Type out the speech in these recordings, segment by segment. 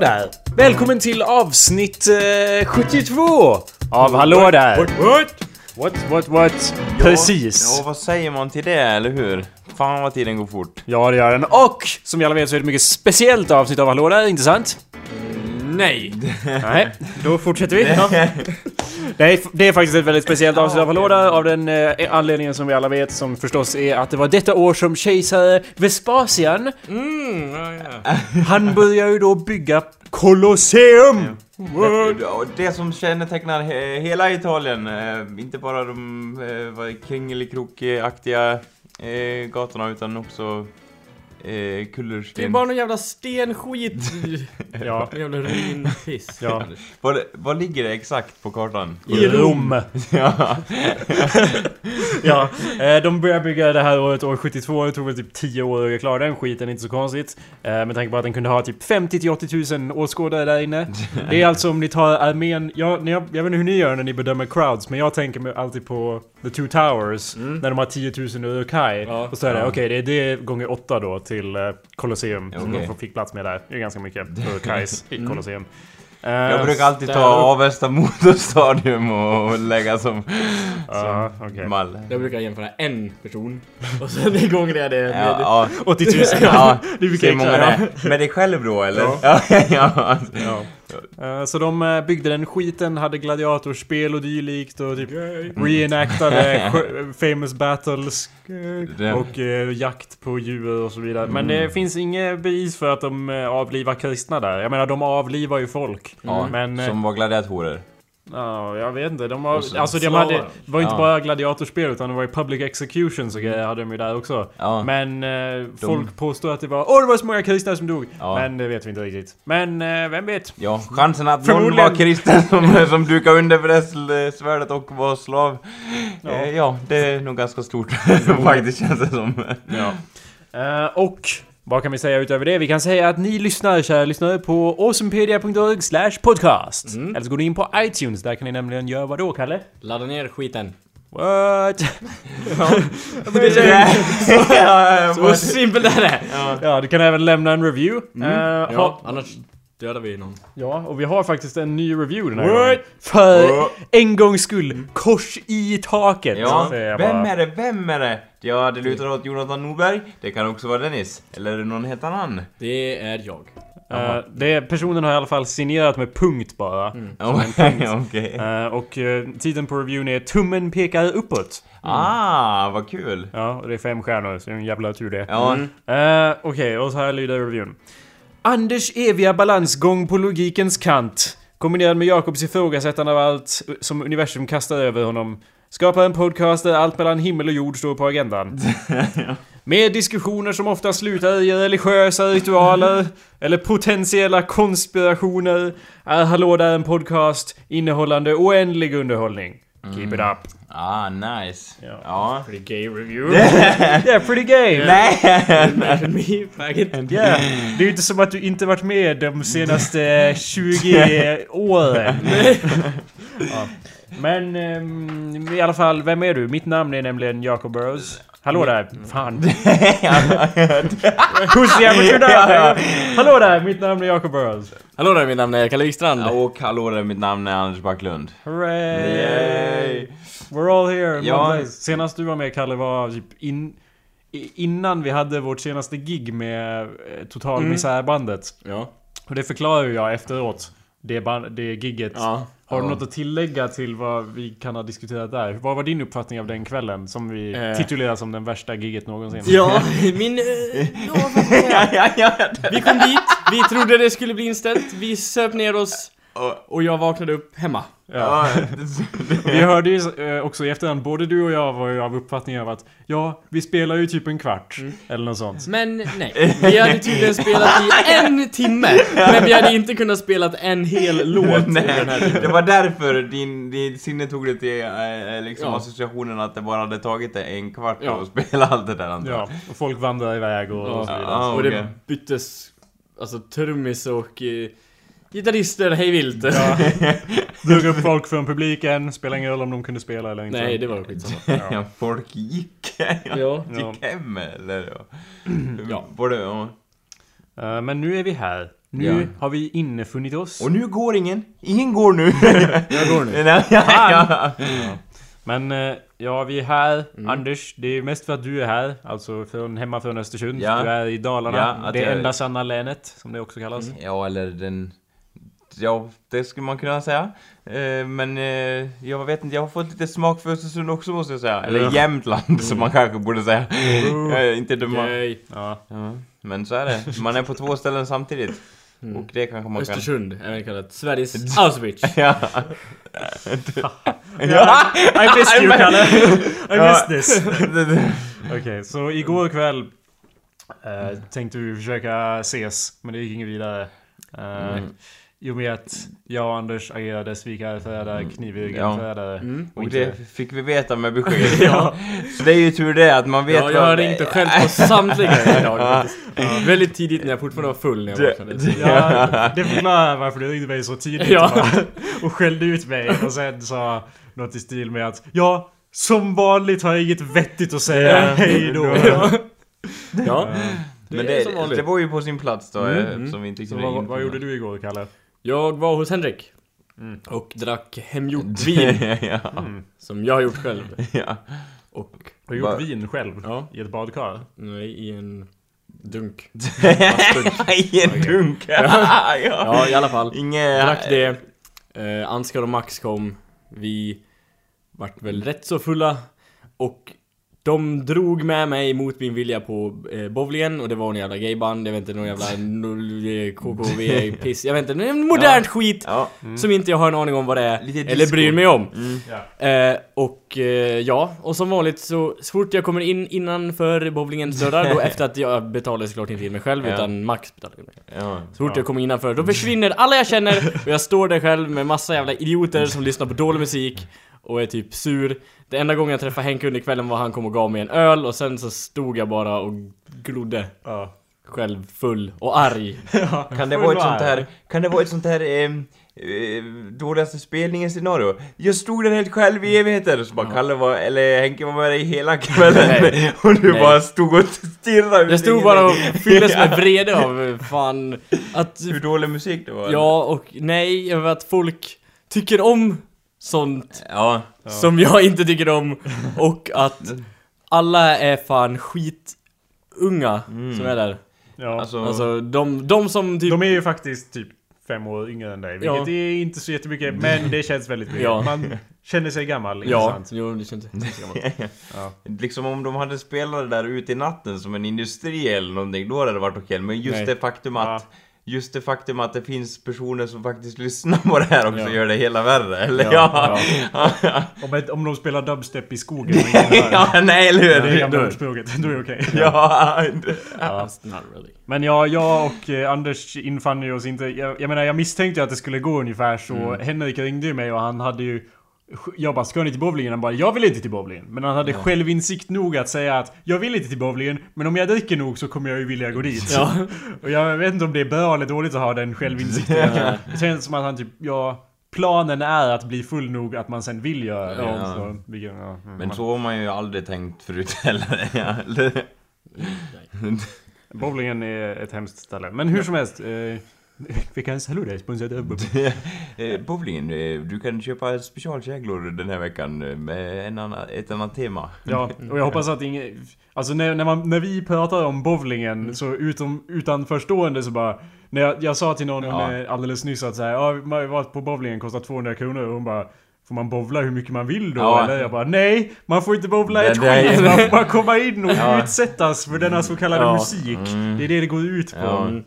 Där! Välkommen till avsnitt eh, 72 av Hallå där! What, what? What, what, what? Precis. Ja, vad säger man till det, eller hur? Fan vad tiden går fort. Ja, det gör den. Och som ni alla vet så är det ett mycket speciellt avsnitt av Hallå där, inte sant? Nej! Nej, då fortsätter vi. Ja. Nej, det är faktiskt ett väldigt speciellt avsnitt av Hallå där, av den eh, anledningen som vi alla vet, som förstås är att det var detta år som kejsare Vespasian, Mm, ja, ja. han började ju då bygga Colosseum! Det, och det som kännetecknar he hela Italien, eh, inte bara de eh, vad- kringelikrokaktiga eh, gatorna utan också eh, Det är kullersten. bara någon jävla stenskit. Ja. Någon jävla ruinpiss. Ja. Vad, vad ligger det exakt på kartan? I Rom. ja. Ja, eh, de började bygga det här året, år 72. Det tog väl typ 10 år att göra klar den skiten, inte så konstigt. Eh, Med tanke på att den kunde ha typ 50 till 80 000 åskådare där inne. Det är alltså om ni tar armén, ja, när jag, jag vet inte hur ni gör när ni bedömer crowds, men jag tänker mig alltid på The Two Towers, när de har 10 000 Urukai. Ja. Och så är det, Ja. okej det är det gånger 8 då till eh, Colosseum, som de fick plats med där. Det är ganska mycket Urukais i Colosseum. Eh, Jag brukar alltid ta. Avesta Motorstadium och lägga som, Ja, okej. mall. Jag brukar jämföra en person. Och sen en gång det är det... Ja, ja. 80 000. ja. Det är mycket Se hur många enklare. det är. Med dig själv då eller? Ja. Ja, ja. Ja. Eh, Så de eh, byggde den skiten, hade gladiatorspel och dylikt och typ reenactade sjö- famous battles och eh, jakt på djur och så vidare. Men det finns inget bevis för att de avlivar kristna där. Jag menar, de avlivar ju folk. Ja, Men... som var gladiatorer. Ja, jag vet inte. De har, alltså de hade, det var inte Ja. bara gladiatorspel utan det var ju public executions och grejer hade de ju där också. Ja. Men eh, folk påstår att det var Åh det var så många kristna som dog! Ja. Men det vet vi inte riktigt. Men eh, vem vet? Ja, chansen att någon var kristen som, som dukade under brädsvärdet och var slav. Ja. Eh, ja, det är nog ganska stort faktiskt känns det som. Ja. Eh, och vad kan vi säga utöver det? Vi kan säga att ni lyssnar, kära lyssnare, på awesomepedia.org slash podcast. Eller så går ni in på iTunes, där kan ni nämligen göra vad då, Kalle? Ladda ner skiten. What? ja, Så simpelt är det! ja, du kan även lämna en review. Eh, Ja, ha, annars dödar vi någon. ja, och vi har faktiskt en ny review den här What? gången. För en gångs skull, kors i taket! Ja, vem är det? Vem är det? Ja, det lutar åt Jonathan Norberg. Det kan också vara Dennis. Eller är det någon helt annan? Det är jag. Eh, det, personen har i alla fall signerat med punkt bara. Ja, Okej. Eh, och eh, titeln på reviewen är Tummen pekar uppåt. Ah, vad kul. Ja, och det är fem stjärnor, så det är en jävla tur det. Ja, Eh, Okej, och så här lyder reviewen. Anders eviga balansgång på logikens kant, kombinerad med Jakobs ifrågasättande av allt som universum kastar över honom, skapar en podcast där allt mellan himmel och jord står på agendan. Med diskussioner som ofta slutar i religiösa ritualer eller potentiella konspirationer är Hallå där en podcast innehållande oändlig underhållning. Keep it up. ah, nice. Ja. Ja. Pretty gay review. yeah, pretty gay! Nej! Me, faggot. Ja, det är ju inte som att du inte varit med de senaste 20 åren. ja. Men ehm, i alla fall, vem är du? Mitt namn är nämligen Jacob Burrows. Hallå där! Fan. Who's the amateur now? Hallå där! Mitt namn är Jacob Burrows. Hallå där, mitt namn är Kalle Wikstrand. Och hallå där, mitt namn är Anders Backlund. Hooray! Yay! We're all here Ja. Senast du var med Kalle var typ in, innan vi hade vårt senaste gig med eh, Total Misärbandet. Ja. Och det förklarar ju jag efteråt. Det, band, det gigget. Ja. Har du något att tillägga till vad vi kan ha diskuterat där? Vad var din uppfattning av den kvällen? Som vi Eh. titulerar som den värsta gigget någonsin. Ja, min... eh, Ja, ja, ja, Vi kom dit, vi trodde det skulle bli inställt, vi söp ner oss. Och jag vaknade upp hemma. Ja. Ja. Vi hörde ju eh, också i efterhand, både du och jag var ju av uppfattningen av att Ja, vi spelar ju typ en kvart. Mm. Eller något sånt. Men nej, vi hade tydligen spelat i en timme, men vi hade inte kunnat spela en hel låt i den här Nej, det var därför din, din sinne tog det till eh, liksom Ja. associationen att det bara hade tagit det en kvart Ja. att spela allt det där antar jag. Ja, och folk vandrar iväg och, och så vidare. Ja, Och det byttes, alltså trummis och eh, gitarrister hej vilt. Ja. Drog upp folk från publiken, spelar ingen roll om de kunde spela eller inte. Nej, det var skitsamma. Ja. folk gick. Ja. Gick hem eller? Ja. Ja. Både, ja. Eh, Men nu är vi här. Nu Ja. har vi innefunnit oss. Och nu går ingen. Ingen går nu. Jag går nu. Nej, ja, ja. Men eh, ja, vi är här. Mm. Anders, det är mest för att du är här. Alltså från, hemma från Östersund. Ja. Du är i Dalarna. Ja, det jag- enda sanna länet, som det också kallas. Ja, eller den... Ja, det skulle man kunna säga. Eh, men eh, jag vet inte, jag har fått lite smak för Östersund också måste jag säga. Eller Ja. Jämtland som man kanske borde säga. Mm. Jag är inte dumma. Ja. Ja, men så är det. Man är på två ställen samtidigt. Mm. Och det kanske man kan... Östersund, även kallat Sveriges Auschwitz. Ja. Ja, I missed you, Kalle! I Ja. missed this! Okej, så igår kväll eh, tänkte vi försöka ses, men det gick inget vidare. Eh, Mm. I och med att jag och Anders agerade svikare, kniv i ryggen Ja. Mm. Och inte- det fick vi veta med besked. Ja. Så det är ju tur det att man vet Ja, jag har ringt och skällt på samtliga idag Ja. Väldigt tidigt när jag fortfarande var full när jag Det- vaknade. det- Ja, det förklarar varför du ringde mig så tidigt Ja. och, och skällde ut mig och sen sa något i stil med att Ja, som vanligt har jag inget vettigt att säga, Ja. hej då! Ja. Ja. Eh, Men Det det, det var ju på sin plats då, Mm, eh, mm. som vi inte kunde vad, vad gjorde du igår, Kalle? Jag var hos Henrik. Mm. Och drack hemgjort vin. ja. Mm. Som jag har gjort själv. ja. Och, Har du gjort Va- vin själv? ja, I ett badkar? nej, i en dunk. I en dunk! ja. Ja, i alla fall. Inge... Drack det. Eh, Ansgar och Max kom. Vi vart väl rätt så fulla. Och de drog med mig mot min vilja på eh, bowlingen och det var en jävla gayband, jag vet inte, någon jävla eh, KKV piss, jag vet inte, en modernt skit Ja. som inte jag har en aning om vad det är, Lite eller bryr mig om. Mm. Ja. Eh, och eh, ja, och som vanligt så, så fort jag kommer in innanför bowlingens dörrar, då efter att jag betalar såklart inte in mig själv Ja. utan Max betalar in mig. Ja. Så fort Ja. jag kommer innanför, då försvinner alla jag känner och jag står där själv med massa jävla idioter som lyssnar på dålig musik och är typ sur. Det enda gången jag träffade Henke under kvällen var han kom och gav mig en öl och sen så stod jag bara och glodde Ja. själv full och arg. Kan det vara ett sånt här, kan det vara ett sånt här eh, dåligaste spelningen scenario? Jag stod där helt själv i evigheter, så bara Kalle var, eller Henke var med dig hela kvällen Nej. och du Nej. bara stod och stirrade Jag stod bara och fylldes med vrede av eh, fan att... Hur dålig musik det var? Ja och nej, över att folk tycker om sånt Ja. Ja. som jag inte tycker om och att alla är fan skitunga Mm. som är där. Ja. Alltså, Alltså de, de som typ... De är ju faktiskt typ fem år yngre än dig, vilket Ja. är inte så jättemycket, men det känns väldigt mycket. Ja. Man känner sig gammal, ja, intressant. jo det känns gammalt. Ja. liksom om de hade spelat det där ute i natten som en industri eller någonting, då hade det varit okej. Men just Nej. det faktum att Ja. Just det faktum att det finns personer som faktiskt lyssnar på det här också Ja. gör det hela värre, eller? Ja, Ja. Ja, Om, ett, om de spelar dubstep i skogen ja nej eller det hur? gamla då- ordspråket, då är det okej. Ja, Ja. Not really. Men ja, jag och eh, Anders infann ju oss inte... Jag, jag menar, jag misstänkte ju att det skulle gå ungefär så. Mm. Henrik ringde ju mig och han hade ju... Jag bara, ska ni till bowlingen? Han bara, jag vill inte till bowlingen. Men han hade självinsikt nog att säga att jag vill inte till bowlingen, men om jag dricker nog så kommer jag ju vilja gå dit. Ja. Och jag vet inte om det är bra eller dåligt att ha den självinsikten. Ja. Det känns som att han typ, ja... Planen är att bli full nog att man sen vill göra det. Ja. Så, vilket, ja, mm, Men man- så har man ju aldrig tänkt förut heller. Ja, eller? Bowlingen är ett hemskt ställe. Men hur som helst. Eh, veckans hallå där, sponsrat av Bowling. Eh, Bowlingen, eh, du kan köpa specialkäglor den här veckan eh, med en annan, ett annat tema. Ja, och jag hoppas att ingen... Alltså när, när, man, när vi pratar om bowlingen så utom, utan förstående så bara... När jag, jag sa till någon Ja. alldeles nyss att så här, ja, man har varit på bowlingen, kostar 200 kronor och hon bara Får man bowla hur mycket man vill då? Ja. Eller jag bara nej! Man får inte bowla ett skit! Man får bara komma in och Ja. utsättas för denna så kallade Ja. musik. Mm. Det är det det går ut på.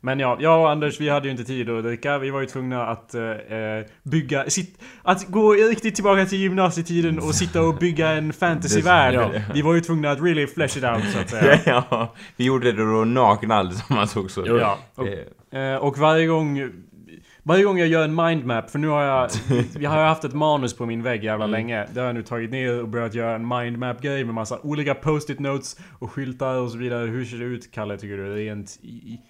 Men ja, jag och Anders vi hade ju inte tid att dricka. Vi var ju tvungna att eh, eh, bygga... Sit, att gå riktigt tillbaka till gymnasietiden och sitta och bygga en fantasyvärld. Ja. Vi var ju tvungna att really flesh it out så att säga. ja, vi gjorde det då nakna allesammans också. Jo. Ja, och, Eh, och varje gång... Varje gång jag gör en mindmap, för nu har jag... Jag har haft ett manus på min vägg jävla Mm. länge. Det har jag nu tagit ner och börjat göra en mindmap-grej med massa olika post-it notes och skyltar och så vidare. Hur ser det ut, Kalle, tycker du? Rent, i, i-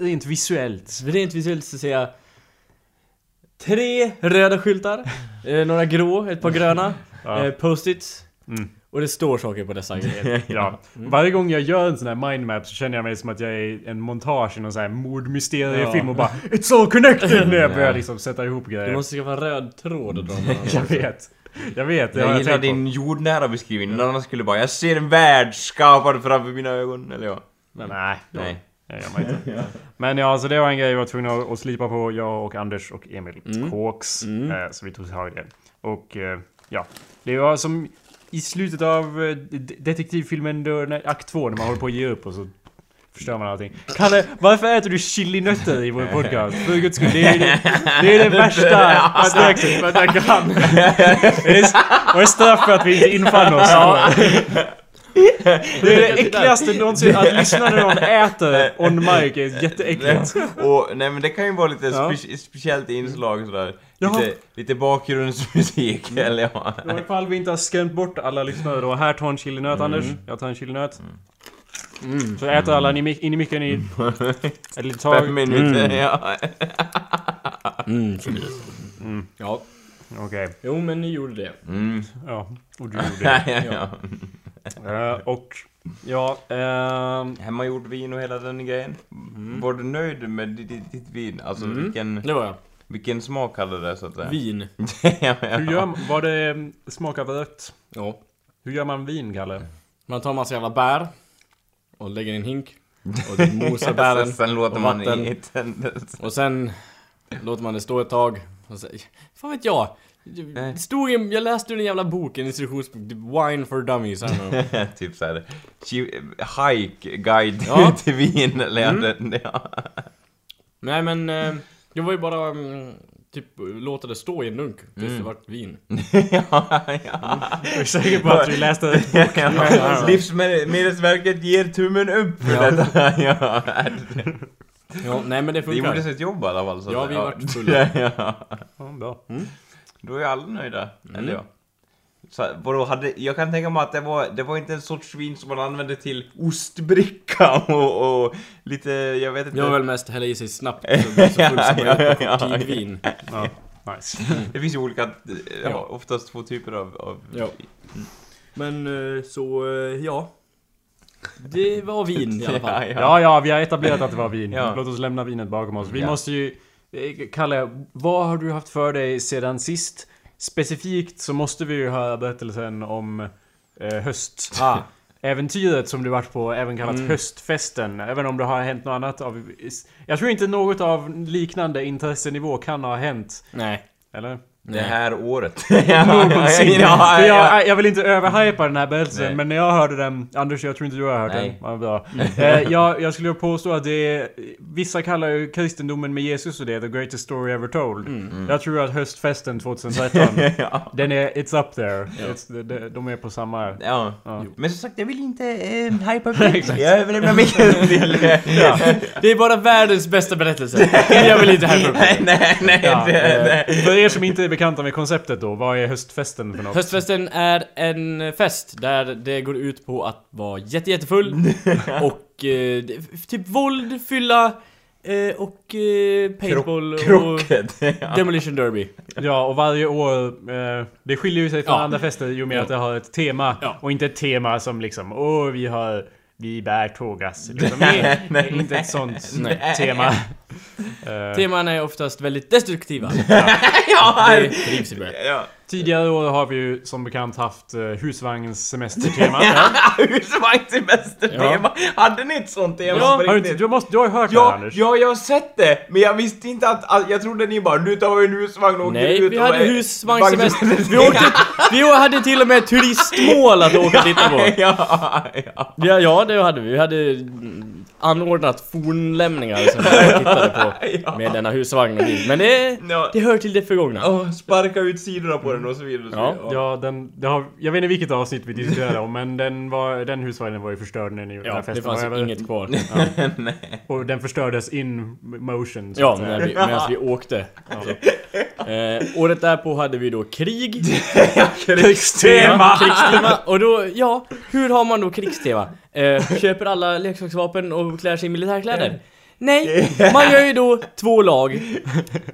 rent visuellt? Rent visuellt så ser jag tre röda skyltar, eh, några grå, ett par gröna, Ja. eh, post-its Och det står saker på dessa grejer. Ja. Varje gång jag gör en sån här mindmap så känner jag mig som att jag är en montage i någon sån här mordmysteriefilm och bara It's all connected! När jag börjar liksom sätta ihop Du grejer. måste skaffa röd tråd och dra Jag vet. Jag vet, det Jag jag gillar din jordnära beskrivning. Någon annan skulle bara 'Jag ser en värld skapad framför mina ögon' eller ja. Men nej, Nej. Det gör man inte. Men ja, så det var en grej jag var tvungen att, slipa på, jag och Anders och Emil Kåks. Mm. Eh, så vi tog tag i det. Och eh, ja, det var som i slutet av eh, de- detektivfilmen då, när, akt 2 när man håller på att ge upp och så förstör man allting. Kalle, varför äter du chilinötter i vår podcast? För guds skull, det är det, det, är det värsta snacket. Men jag kan. Det är- Och det straff för att vi inte infann oss. Det är det äckligaste någonsin, att lyssna när någon äter on mic är jätteäckligt. Och nej men det kan ju vara lite Ja. spe- speciellt inslag sådär. Jaha. Lite, lite bakgrundsmusik eller ja. Och ifall vi inte har skrämt bort alla lyssnare då. Här tar en chilinöt Anders. Jag tar en chilinöt. Så äter alla in i, in i micken i ett litet tag. Fem minuter, ja. Mm, Ja. Okej. Jo, men ni gjorde det. Mm. Ja. Och du gjorde ja, det. ja. och... Ja, ehm... Hemmagjort vin och hela den grejen. Var du nöjd med ditt, ditt, vin? Alltså Mm. vilken, Det var jag. vilken smak hade det så att säga? Vin. ja, ja. Hur gör man... Var det um, smak av rött? Ja. Hur gör man vin, Kalle? Man tar massa jävla bär. Och lägger i en hink. Och mosar bären. Sen låter och man vatten. i. Och sen låter man det stå ett tag. Och så, fan vet jag. Nej. Det stod i, jag läste ur en jävla bok, en instruktionsbok. Wine for dummies. Typ såhär, hike guide Ja. till vin eller ja, Mm. ja. Nej men, eh, det var ju bara mm, typ låta det stå i en dunk tills det vart vin. ja, ja. Jag är säker på att du läste... ja. Livsmedelsverket ger tummen upp för Ja. detta. ja. Ja, nej men det Det funkar. gjorde sitt jobb i alla fall. Så Ja, vi vart fulla. ja. Ja, bra. Då är alla nöjda. Mm. Eller ja. Så, vadå, hade, jag kan tänka mig att det var, det var inte en sorts vin som man använde till ostbricka och, och lite, jag vet inte. Jag väl mest hälla i sig snabbt så blir så full som Ja, möjligt på pigvin. Ja, nice. Det finns ju olika, ja. Oftast två typer av, av Ja. Men eh, så, eh, ja. Det var vin i alla fall. Ja, ja. Ja, vi har etablerat att det var vin. Låt oss lämna vinet bakom oss. Vi måste ju... eh, Kalle, vad har du haft för dig sedan sist? Specifikt så måste vi ju höra berättelsen om eh, höst. Ah, Äventyret som du varit på, även kallat Mm. höstfesten. Även om det har hänt något annat av... Jag tror inte något av liknande intressenivå kan ha hänt. nej. Eller? Det här året. Någonsin. ja, ja. jag, jag vill inte överhypa den här berättelsen, Nej. men när jag hörde den... Anders, jag tror inte du har hört Nej. den. Ja, bra. Eh, jag, jag skulle påstå att det är... Vissa kallar ju kristendomen med Jesus och det, the greatest story ever told. Mm. Jag tror att höstfesten 2013, ja. den är... It's up there. It's, de, de, de är på samma... Ja. Ja. Men som sagt, jag vill inte eh, hypa upp det. Jag överlämnar micken till... Det är bara världens bästa berättelse. Jag vill inte härpa upp nej, nej, nej, Ja, eh, nej. för er som inte är bekanta med konceptet då, vad är höstfesten för något? Höstfesten är en fest där det går ut på att vara jätte, jättefull och eh, typ våld, fylla eh, och eh, paintball och Krocket. Ja. demolition derby. Ja, och varje år... Eh, det skiljer ju sig från Ja. andra fester och med Ja. att det har ett tema. Ja. Och inte ett tema som liksom, åh, vi har... Vi bär tågas. Liksom, Nej, nej, nej, inte ett sånt Nej. tema. Eh, Teman är oftast väldigt destruktiva. ja, Det trivs i det. ja. Tidigare år har vi ju som bekant haft eh, husvagnssemestertema. Husvagnssemestertema. Hade ni ett sånt tema Ja, på Har du, du, måste, du har ju hört det här, Ja, Anders. ja, jag har sett det! Men jag visste inte att... jag trodde ni bara nu tar vi en husvagn och åker Nej, ut vi hade är- husvagnssemester. Vi, åkte, vi hade till och med turistmål att åka och titta på. ja, ja. Ja, ja, det hade vi. Vi hade anordnat fornlämningar som vi tittade på Ja. med denna husvagn och bil. Men det, Ja. det hör till det förgångna. Åh, sparka ut sidorna på den och så vidare. och så Ja, vidare. Ja, den, det har, jag vet inte vilket avsnitt vi diskuterade om, men den, var, den husvagnen var ju förstörd när ni, Ja, det festen fanns var över. inget kvar. Nej. Och den förördes in motion. så Ja, när vi, medan vi åkte. Så. Eh, året därpå hade vi då krig. Krigstema! krigstema. Och då, ja, hur har man då krigstema? Eh, köper alla leksaksvapen och klär sig i militärkläder? Nej, man gör ju då två lag.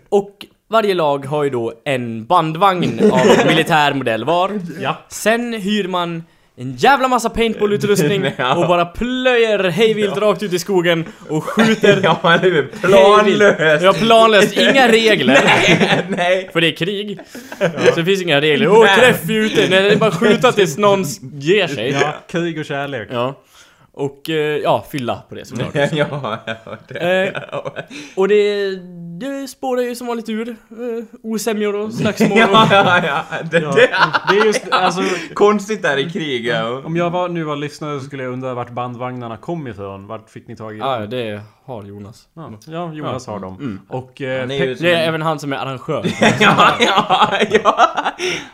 Och varje lag har ju då en bandvagn av militär modell var. Ja. Sen hyr man en jävla massa paintballutrustning Ja. och bara plöjer hejvilt rakt ut i skogen och skjuter Ja, eller hur? Planlöst! Ja, planlöst. Inga regler. Nej! För det är krig. Så det finns inga regler. Åh, träff är ute! Nej, det är bara skjuta tills någon ger sig. ja, krig och kärlek. Ja. Och eh, ja, fylla på det såklart. Ja, ja, det. Eh, och det, det spårar ju som vanligt ur. Eh, osämjor och slagsmål Ja, ja, ja. Det, Ja, det. det är just, alltså, Konstigt där i krig. Ja. om jag var, nu var lyssnare så skulle jag undra vart bandvagnarna kom ifrån. Vart fick ni tag i Ja, dem? det har Jonas. Ja, ja Jonas har dem. Mm. Och... Eh, är pe- som Det är en- även han som är arrangör. Ja, ja, ja.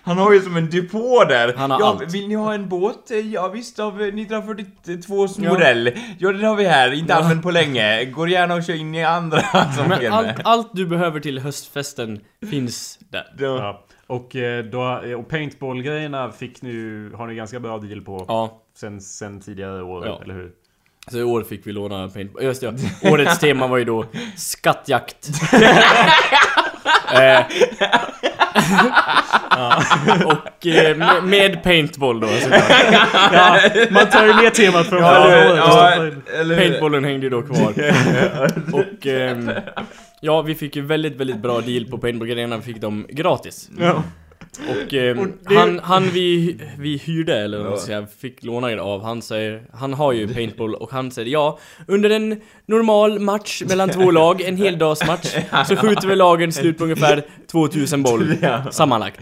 Han har ju som en depå där. Han har ja, allt. Vill ni ha en båt? Ja visst, av 1942 modell. Ja, den har vi här. Inte använd på länge. Går gärna och kör in i andra som Men allt, allt du behöver till höstfesten finns där. Ja. ja. Och, eh, då, och paintball-grejerna fick ni, har ni ganska bra deal på Ja, sen, sen tidigare år, Ja. eller hur? så i år fick vi låna paintball. Just det, ja. Årets tema var ju då skattjakt. eh, och eh, med, med paintball då såklart. Ja, man tar ju ner temat från Ja, eller, ja, eller? Paintballen hängde ju då kvar. och ehm, ja, vi fick ju väldigt, väldigt bra deal på paintballgrejerna. Vi fick dem gratis. Ja. Och, ehm, Och det- han, han vi, vi hyrde, eller vad man ska säga, fick låna det av, han säger, han har ju paintball och han säger ja, under en normal match mellan två lag, en heldagsmatch, så skjuter vi lagen slut på ungefär 2000 boll sammanlagt.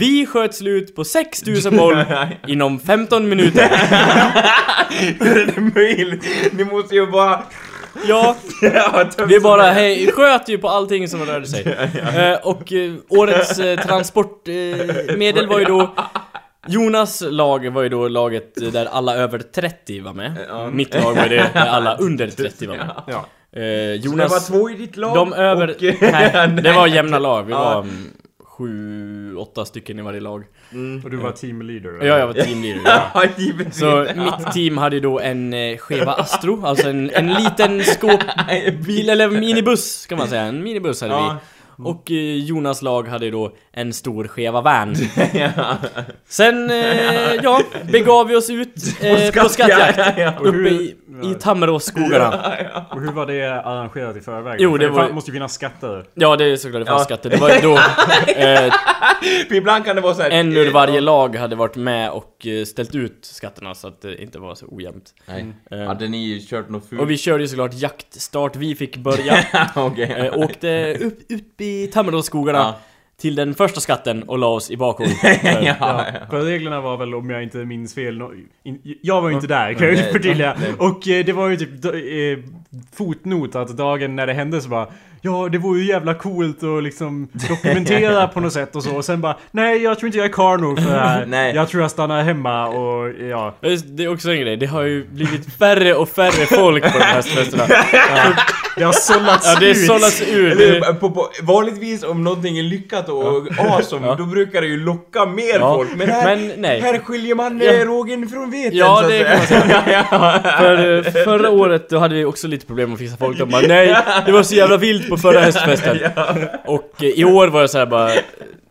Vi sköt slut på 6000 boll inom 15 minuter. Hur är det möjligt? Ni måste ju bara... Ja, vi bara hej, sköt ju på allting som rörde sig. Eh, och eh, årets eh, transportmedel medel var ju då Jonas lag var ju då laget där alla över 30 var med. Mitt lag var det där alla under 30 var med. Ja. Eh, Jonas... Det var två i ditt lag? de över... och- nej, det var jämna lag. Vi var sju, åtta stycken i varje lag. Mm. Och du var team leader? Ja, jag var teamleader. Ja. Så mitt team hade då en eh, Cheva Astro, alltså en, en liten skåpbil, eller minibuss kan man säga. En minibuss hade Ja. vi. Och eh, Jonas lag hade då en stor Cheva van. ja. Sen, eh, ja, begav vi oss ut eh, på skattjakt. Ja. Uppe i, i Tammeråsskogarna. Och hur var det arrangerat i förväg? Jo, För det var- fan- måste ju finnas skatter. Ja, det är såklart det fanns Ja. skatter. Det var ju då eh, ibland kan det vara så här... en ur varje lag hade varit med och eh, ställt ut skatterna så att det inte var så ojämnt. Nej. Eh, Hade ni kört något fult? Och vi körde ju såklart jaktstart, vi fick börja. Okej. Eh, åkte upp, upp i Tammeråsskogarna Ja. Till den första skatten och la oss i bakhåll. ja, Ja, ja. för reglerna var väl, om jag inte minns fel, no, in, jag var ju inte där kan jag förtydliga. Och eh, det var ju typ eh, fotnot att dagen när det hände så bara Ja, det vore ju jävla coolt att liksom dokumentera på något sätt och så. Och sen bara Nej, jag tror inte jag är karl nog för det här. Nej. Jag tror jag stannar hemma och ja. Det är också en grej, det har ju blivit färre och färre folk på de här festerna. Det har sållats Ja, det ut. sållas ur. Eller, på, på, vanligtvis om någonting är lyckat och awesome, Ja. då brukar det ju locka mer Ja. folk. Men här, Men nej. här skiljer man Ja. ja. rågen från veten Ja, så det kan man säga. ja, ja. för eh, förra året då hade vi också lite problem att fixa folk. De bara nej, det var så jävla vilt på förra höstfesten. Och eh, i år var jag så här bara,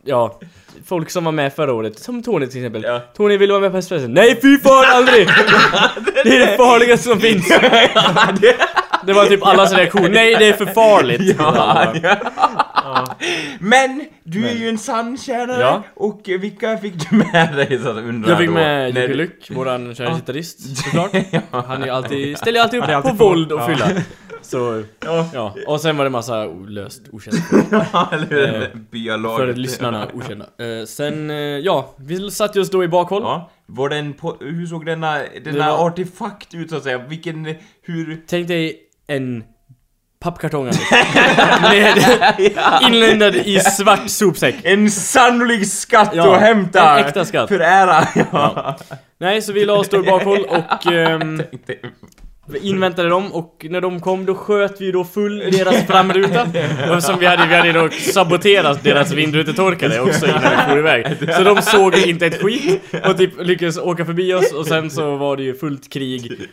ja. Folk som var med förra året, som Tony till exempel. Ja. Tony vill vara med på höstfesten? Nej fy fan aldrig! Det är det farligaste som finns! Det var typ allas reaktion, nej det är för farligt! Ja, ja. Men du är ju en sanntjänare Ja. och vilka fick du med dig så att undra Jag fick med Jocke Lyck, våran kära gitarrist såklart. Han är alltid, ställer alltid upp på våld och fylla. Så, Ja, ja. Och sen var det massa löst okända. eller hur? Eh. För lyssnarna okända. Eh, sen, eh, ja, vi satt just då i bakhåll. Ja, var den på, hur såg denna, denna var- artefakt ut så att säga? Vilken, hur... Tänk dig en pappkartong med inländad i svart sopsäck. En sannolik skatt Ja, att hämta! en äkta skatt. För ära! Ja. Nej, så vi la oss då i bakhåll och Tänkte- vi inväntade dem och när de kom då sköt vi då full deras framruta. Och som vi hade, vi hade då saboterat deras vindrutetorkare också innan vi for iväg. Så de såg inte ett skit och typ lyckades åka förbi oss och sen så var det ju fullt krig.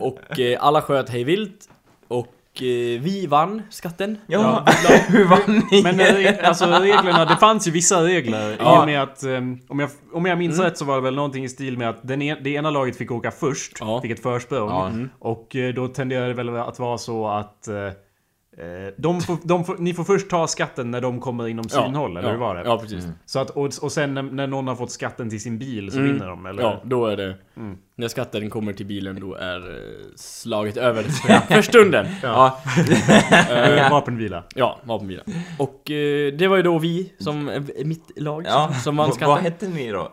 Och eh, alla sköt hej vilt. Och vi vann skatten. Ja, hur vann ni? Men eh, alltså reglerna, det fanns ju vissa regler. I Ja. och med att, ehm, om jag, om jag minns rätt så var det väl någonting i stil med att den en, det ena laget fick åka först. Ja. Fick ett försprång. Ja. Mm. Och eh, då tenderade det väl att vara så att eh, eh, de får, de får, ni får först ta skatten när de kommer inom synhåll, eller ja, hur var det? Ja, precis. Så att, och, och sen när, när någon har fått skatten till sin bil så Mm. vinner de, eller? Ja, då är det... Mm. När skatten kommer till bilen då är eh, slaget över för, stunden. Ja, Eh, Vapenvila. Ja, vapenbilar. Och eh, det var ju då vi, som eh, mitt lag, ja. som vann skatten. Vad hette ni då?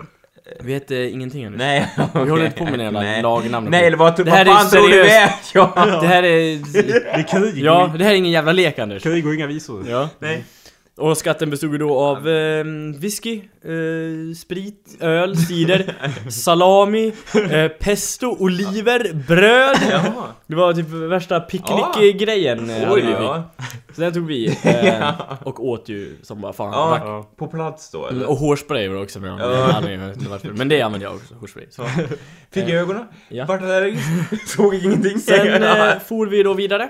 Vi hette ingenting ännu. Nej, Vi håller inte på med den jävla Nej. lagnamnet. Nej, eller vad, Det vad här är fan tror du är? Ja. Det här är... Det är krig. Ja, det här är ingen jävla lek Anders. Krig och inga visor. Ja. Nej. Och skatten bestod ju då av eh, whisky, eh, sprit, öl, cider, salami, eh, pesto, oliver, bröd. Det var typ värsta picknickgrejen eh, hade Oj, vi ja. Så den tog vi eh, och åt ju som bara fan. Ja, Ja. på plats då Mm, eller? Och hårspray var det också med. Ja. Ja. Jag vet inte varför. Men det använder jag också, hårspray. Så. Fick jag ögonen? Ja. Vart där? Såg ingenting. Sen eh, for vi då vidare.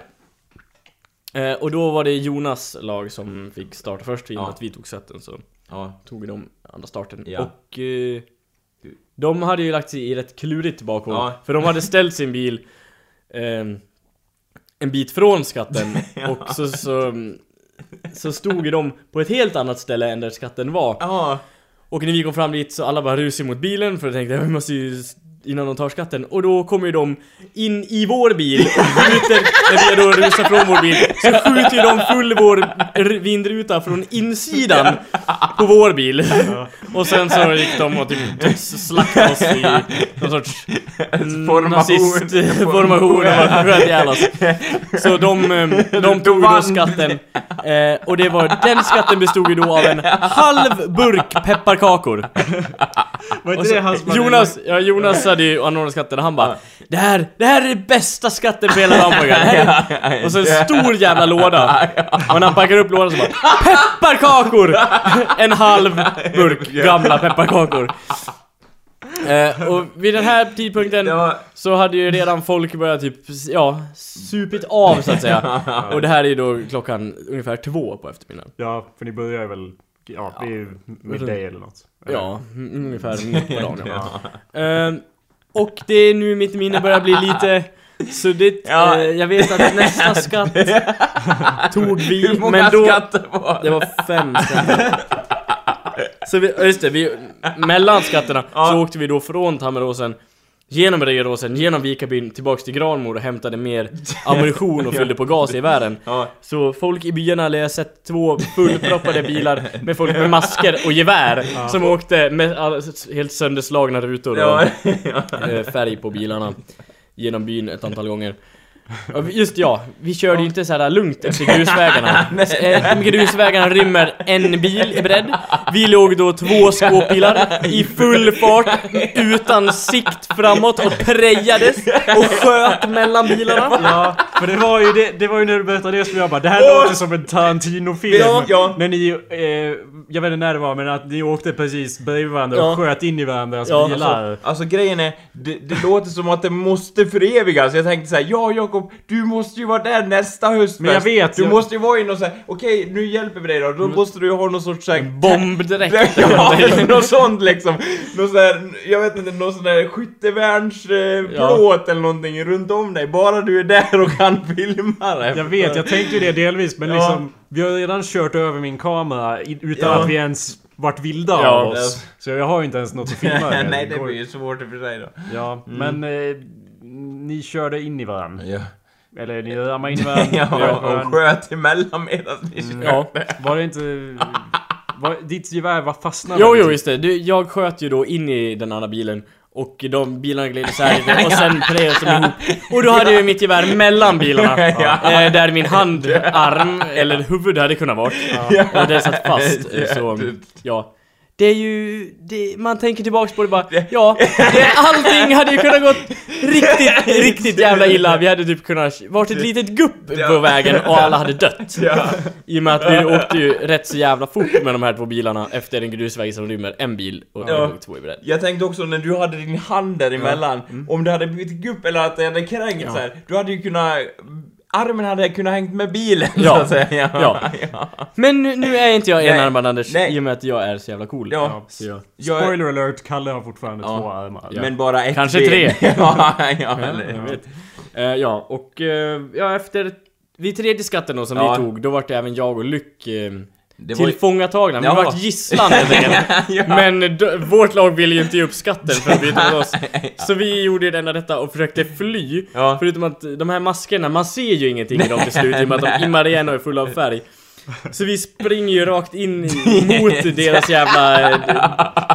Eh, och då var det Jonas lag som fick starta först i och med Ja. att vi tog sätten så Ja. tog de andra starten. Ja. Och eh, de hade ju lagt sig i rätt klurigt bakom. Ja. För de hade ställt sin bil ehm, en bit från skatten. Och så, så, så stod ju de på ett helt annat ställe än där skatten var. Och när vi kom fram dit så alla bara rusade mot bilen för jag tänkte vi måste ju innan de tar skatten. Och då kommer ju de in i vår bil och skjuter, när vi då rusar från vår bil, så skjuter ju de full vår vindruta från insidan på vår bil. Och sen så gick de och typ slaktade oss i någon sorts Formation. nazistformation och bara sköt ihjäl oss. Så de, eh, de tog då skatten. Eh, och det var, den skatten bestod ju då av en halv burk pepparkakor. Var Och inte så, det hans Jonas, ja, Jonas hade ju anordnat skatten och han bara Det här, det här är det bästa skatten på hela är-" Och så en stor jävla låda. Och när han packar upp lådan så bara Pepparkakor! En halv burk gamla pepparkakor. Eh, och vid den här tidpunkten var... så hade ju redan folk börjat typ, ja, supit av så att säga. Och det här är ju då klockan ungefär två på eftermiddagen. Ja, för ni börjar väl... Ja, det är ju middag eller något. Ja, ungefär mitt på dagen. Ja. Ehm, och det är nu mitt minne börjar bli lite suddigt. Ja. Eh, jag vet att nästa skatt tog vi, Hur många men då... skatter var Det var fem skatter. Så vi, ja, just det, vi, mellan skatterna Ja. så åkte vi då från Tammeråsen Genom Regeråsen, genom Vikabyn, tillbaks till Granmor och hämtade mer ammunition och fyllde på gas i världen. Ja. Så folk i byarna hade jag sett två fullproppade bilar med folk med masker och gevär som åkte med all, helt sönderslagna rutor och Ja. eh, färg på bilarna genom byn ett antal gånger. Just ja, vi körde ju inte så här lugnt efter grusvägarna. Eh, grusvägarna rymmer en bil i bredd. Vi låg då två skåpbilar i full fart utan sikt framåt och prejades och sköt mellan bilarna. Ja, för det var ju det, det var ju när du berättade det som jag bara Det här låter som en Tarantino-film. Ja, ja. När ni, eh, jag vet inte när det var, men att ni åkte precis bredvid varandra och Ja. sköt in i varandras Ja, bilar. Alltså grejen är, det, det låter som att det måste förevigas. Jag tänkte såhär, ja Jakob, du måste ju vara där nästa höstfest. Men jag vet, Du jag- måste ju vara inne och säga, okej nu hjälper vi dig då. Då måste du ju ha någon sorts såhär... Bombdräkt. Ja, något sånt liksom. Någon sån där, jag vet inte, någon sån där skyttevärnsplåt eh, Ja. eller någonting runt om dig. Bara du är där och kan filma det. Jag vet, jag tänkte ju det delvis, men Ja. liksom Vi har redan kört över min kamera i- utan Ja. att vi ens varit vilda Ja, av oss. Så jag har ju inte ens något att filma med. Nej, det blir ju svårt i och för sig då. Ja, men eh, ni körde in i varandra. Ja. Eller ni rammade in i varandra. Ja, sköt och sköt emellan medan vi Mm. Ja. Var det inte... Var, ditt gevär var fastnat Jo, jo, just det. Du, jag sköt ju då in i den andra bilen och de bilarna gled isär lite och sen prejades de ihop. Och då hade jag mitt gevär mellan bilarna. Ja. Eh, där min handarm, eller huvud hade kunnat vara. Och det satt fast. Så, ja. Det är ju, det, man tänker tillbaks på det bara, ja, det, allting hade ju kunnat gått riktigt, riktigt jävla illa. Vi hade typ kunnat varit ett litet gupp på vägen och alla hade dött. Ja. I och med att vi åkte ju rätt så jävla fort med de här två bilarna efter en grusväg som rymmer en bil och Ja. två i bredd. Jag tänkte också när du hade din hand däremellan, om det hade blivit gupp eller att det hade kränkt Ja. så här, du hade ju kunnat armen hade kunnat hängt med bilen Ja. så att säga. Ja. ja. Men nu, nu är inte jag enarmad Anders, Nej. i och med att jag är så jävla cool. Ja. Jag- Spoiler alert, Kalle har fortfarande Ja. två armar. Ja. Men bara ett Kanske ben. tre. ja, ja, eller, jag vet. Eh, ja, och eh, ja, efter vid tredje skatten då som Ja. vi tog, då vart även jag och Lyck eh, Det var tillfångatagna. Vi Ja. vart gisslan. Ja. Men vårt lag ville ju inte ge upp skatten för att byta med oss. Så vi gjorde det enda detta och försökte fly. Ja. Förutom att de här maskerna, man ser ju ingenting i dem till slut i och med att de immar igen och är fulla av färg. Så vi springer ju rakt in mot deras jävla eh,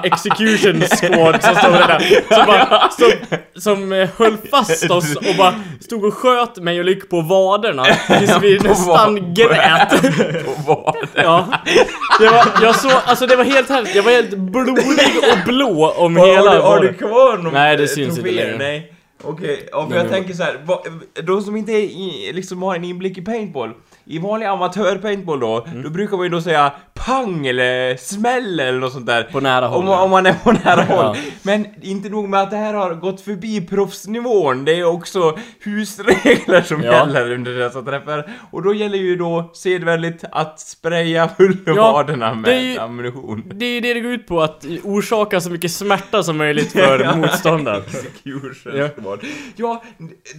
execution squad som stod där. Som, bara, som, som eh, höll fast oss och bara stod och sköt mig och Lyck på vaderna tills vi nästan grät. På vad? Ja. Det var, jag såg, alltså det var helt hemskt. Jag var helt blodig och blå om hela du, har du kvar någon Nej, det syns inte längre. Nej. Okej, ja, för Nej, jag tänker så här, de som inte är liksom har en inblick i paintball, i vanlig amatör-paintball då, Mm. då brukar man ju då säga pang eller smäll eller något sånt där. På nära håll. Om, om man är på nära Ja. håll. Men inte nog med att det här har gått förbi proffsnivån, det är också husregler som Ja. gäller under dessa träffar. Och då gäller ju då sedvänligt att spraya pulvervaderna med det ju- ammunition. Det är ju det det går ut på, att orsaka så mycket smärta som möjligt för motståndaren. Ja. Ja,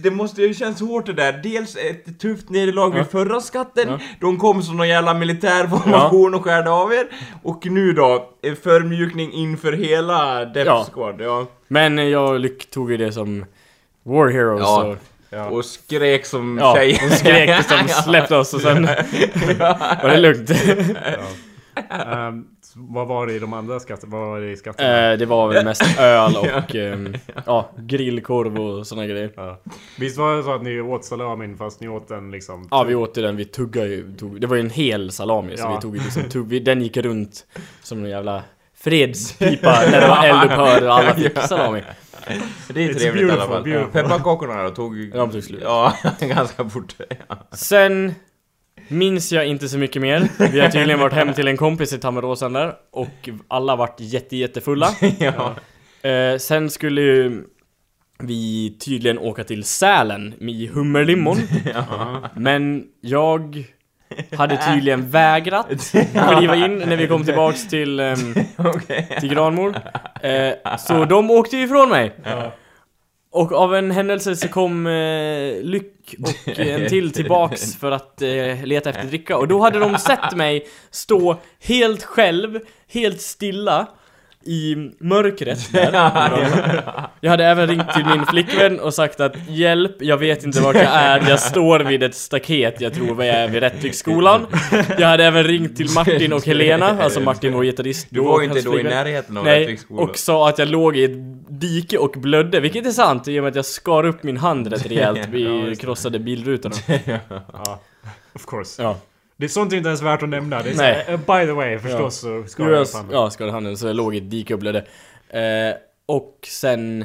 det måste ju känns hårt det där. Dels ett tufft nederlag vid förra skatten. Ja. De kom som någon jävla militärformation och skärde av er. Och nu då, förmjukning inför hela Death Ja. Squad. Ja. Men eh, jag tog ju det som War Heroes Ja. och... Ja. Och skrek som Ja, tjej. hon skrek som släppte oss och sen var det lugnt. Ehm, vad var det i de andra skatterna? Vad var det i skatterna? Eh, det var väl mest öl och ehm, ja, grillkorv och såna grejer. Ja. Visst var det så att ni åt salamin fast ni åt den liksom... Ja, vi åt ju den, vi tuggade ju, tog, det var ju en hel salami så vi tog ju liksom, tugg, vi, den gick runt som en jävla fredspipa när det var eldupphör och alla fick salami. Det är It's trevligt i alla fall. Pepparkakorna tog... Ja, de tog slut. Ja, ganska fort. Ja. Sen minns jag inte så mycket mer. Vi har tydligen varit hem till en kompis i Tammeråsen där och alla vart jätte, jättefulla. ja. Eh, sen skulle ju vi tydligen åka till Sälen i hummerlimon. Men jag hade tydligen vägrat kliva in när vi kom tillbaks till, Okej. till Granmor. Eh, så de åkte ifrån mig. Och av en händelse så kom eh, Lyck och en till tillbaks för att eh, leta efter dricka. Och då hade de sett mig stå helt själv, helt stilla i mörkret där. Jag hade även ringt till min flickvän och sagt att hjälp, jag vet inte vart jag är, jag står vid ett staket, jag tror vi är vid Rättviksskolan. Jag hade även ringt till Martin och Helena, alltså Martin var gitarrist Du var ju inte då i närheten av Nej, och sa att jag låg i ett dike och blödde, vilket är sant i och med att jag skar upp min hand rätt rejält Ja, det. krossade bilrutorna. Ja. Of course. Ja, Det är sånt inte ens värt att nämna. Det är så, Nej. eh, by the way, förstås så ska Jo, jag jag, fan... ja skadade handen så jag låg i ett dike och blödde. Eh, och sen...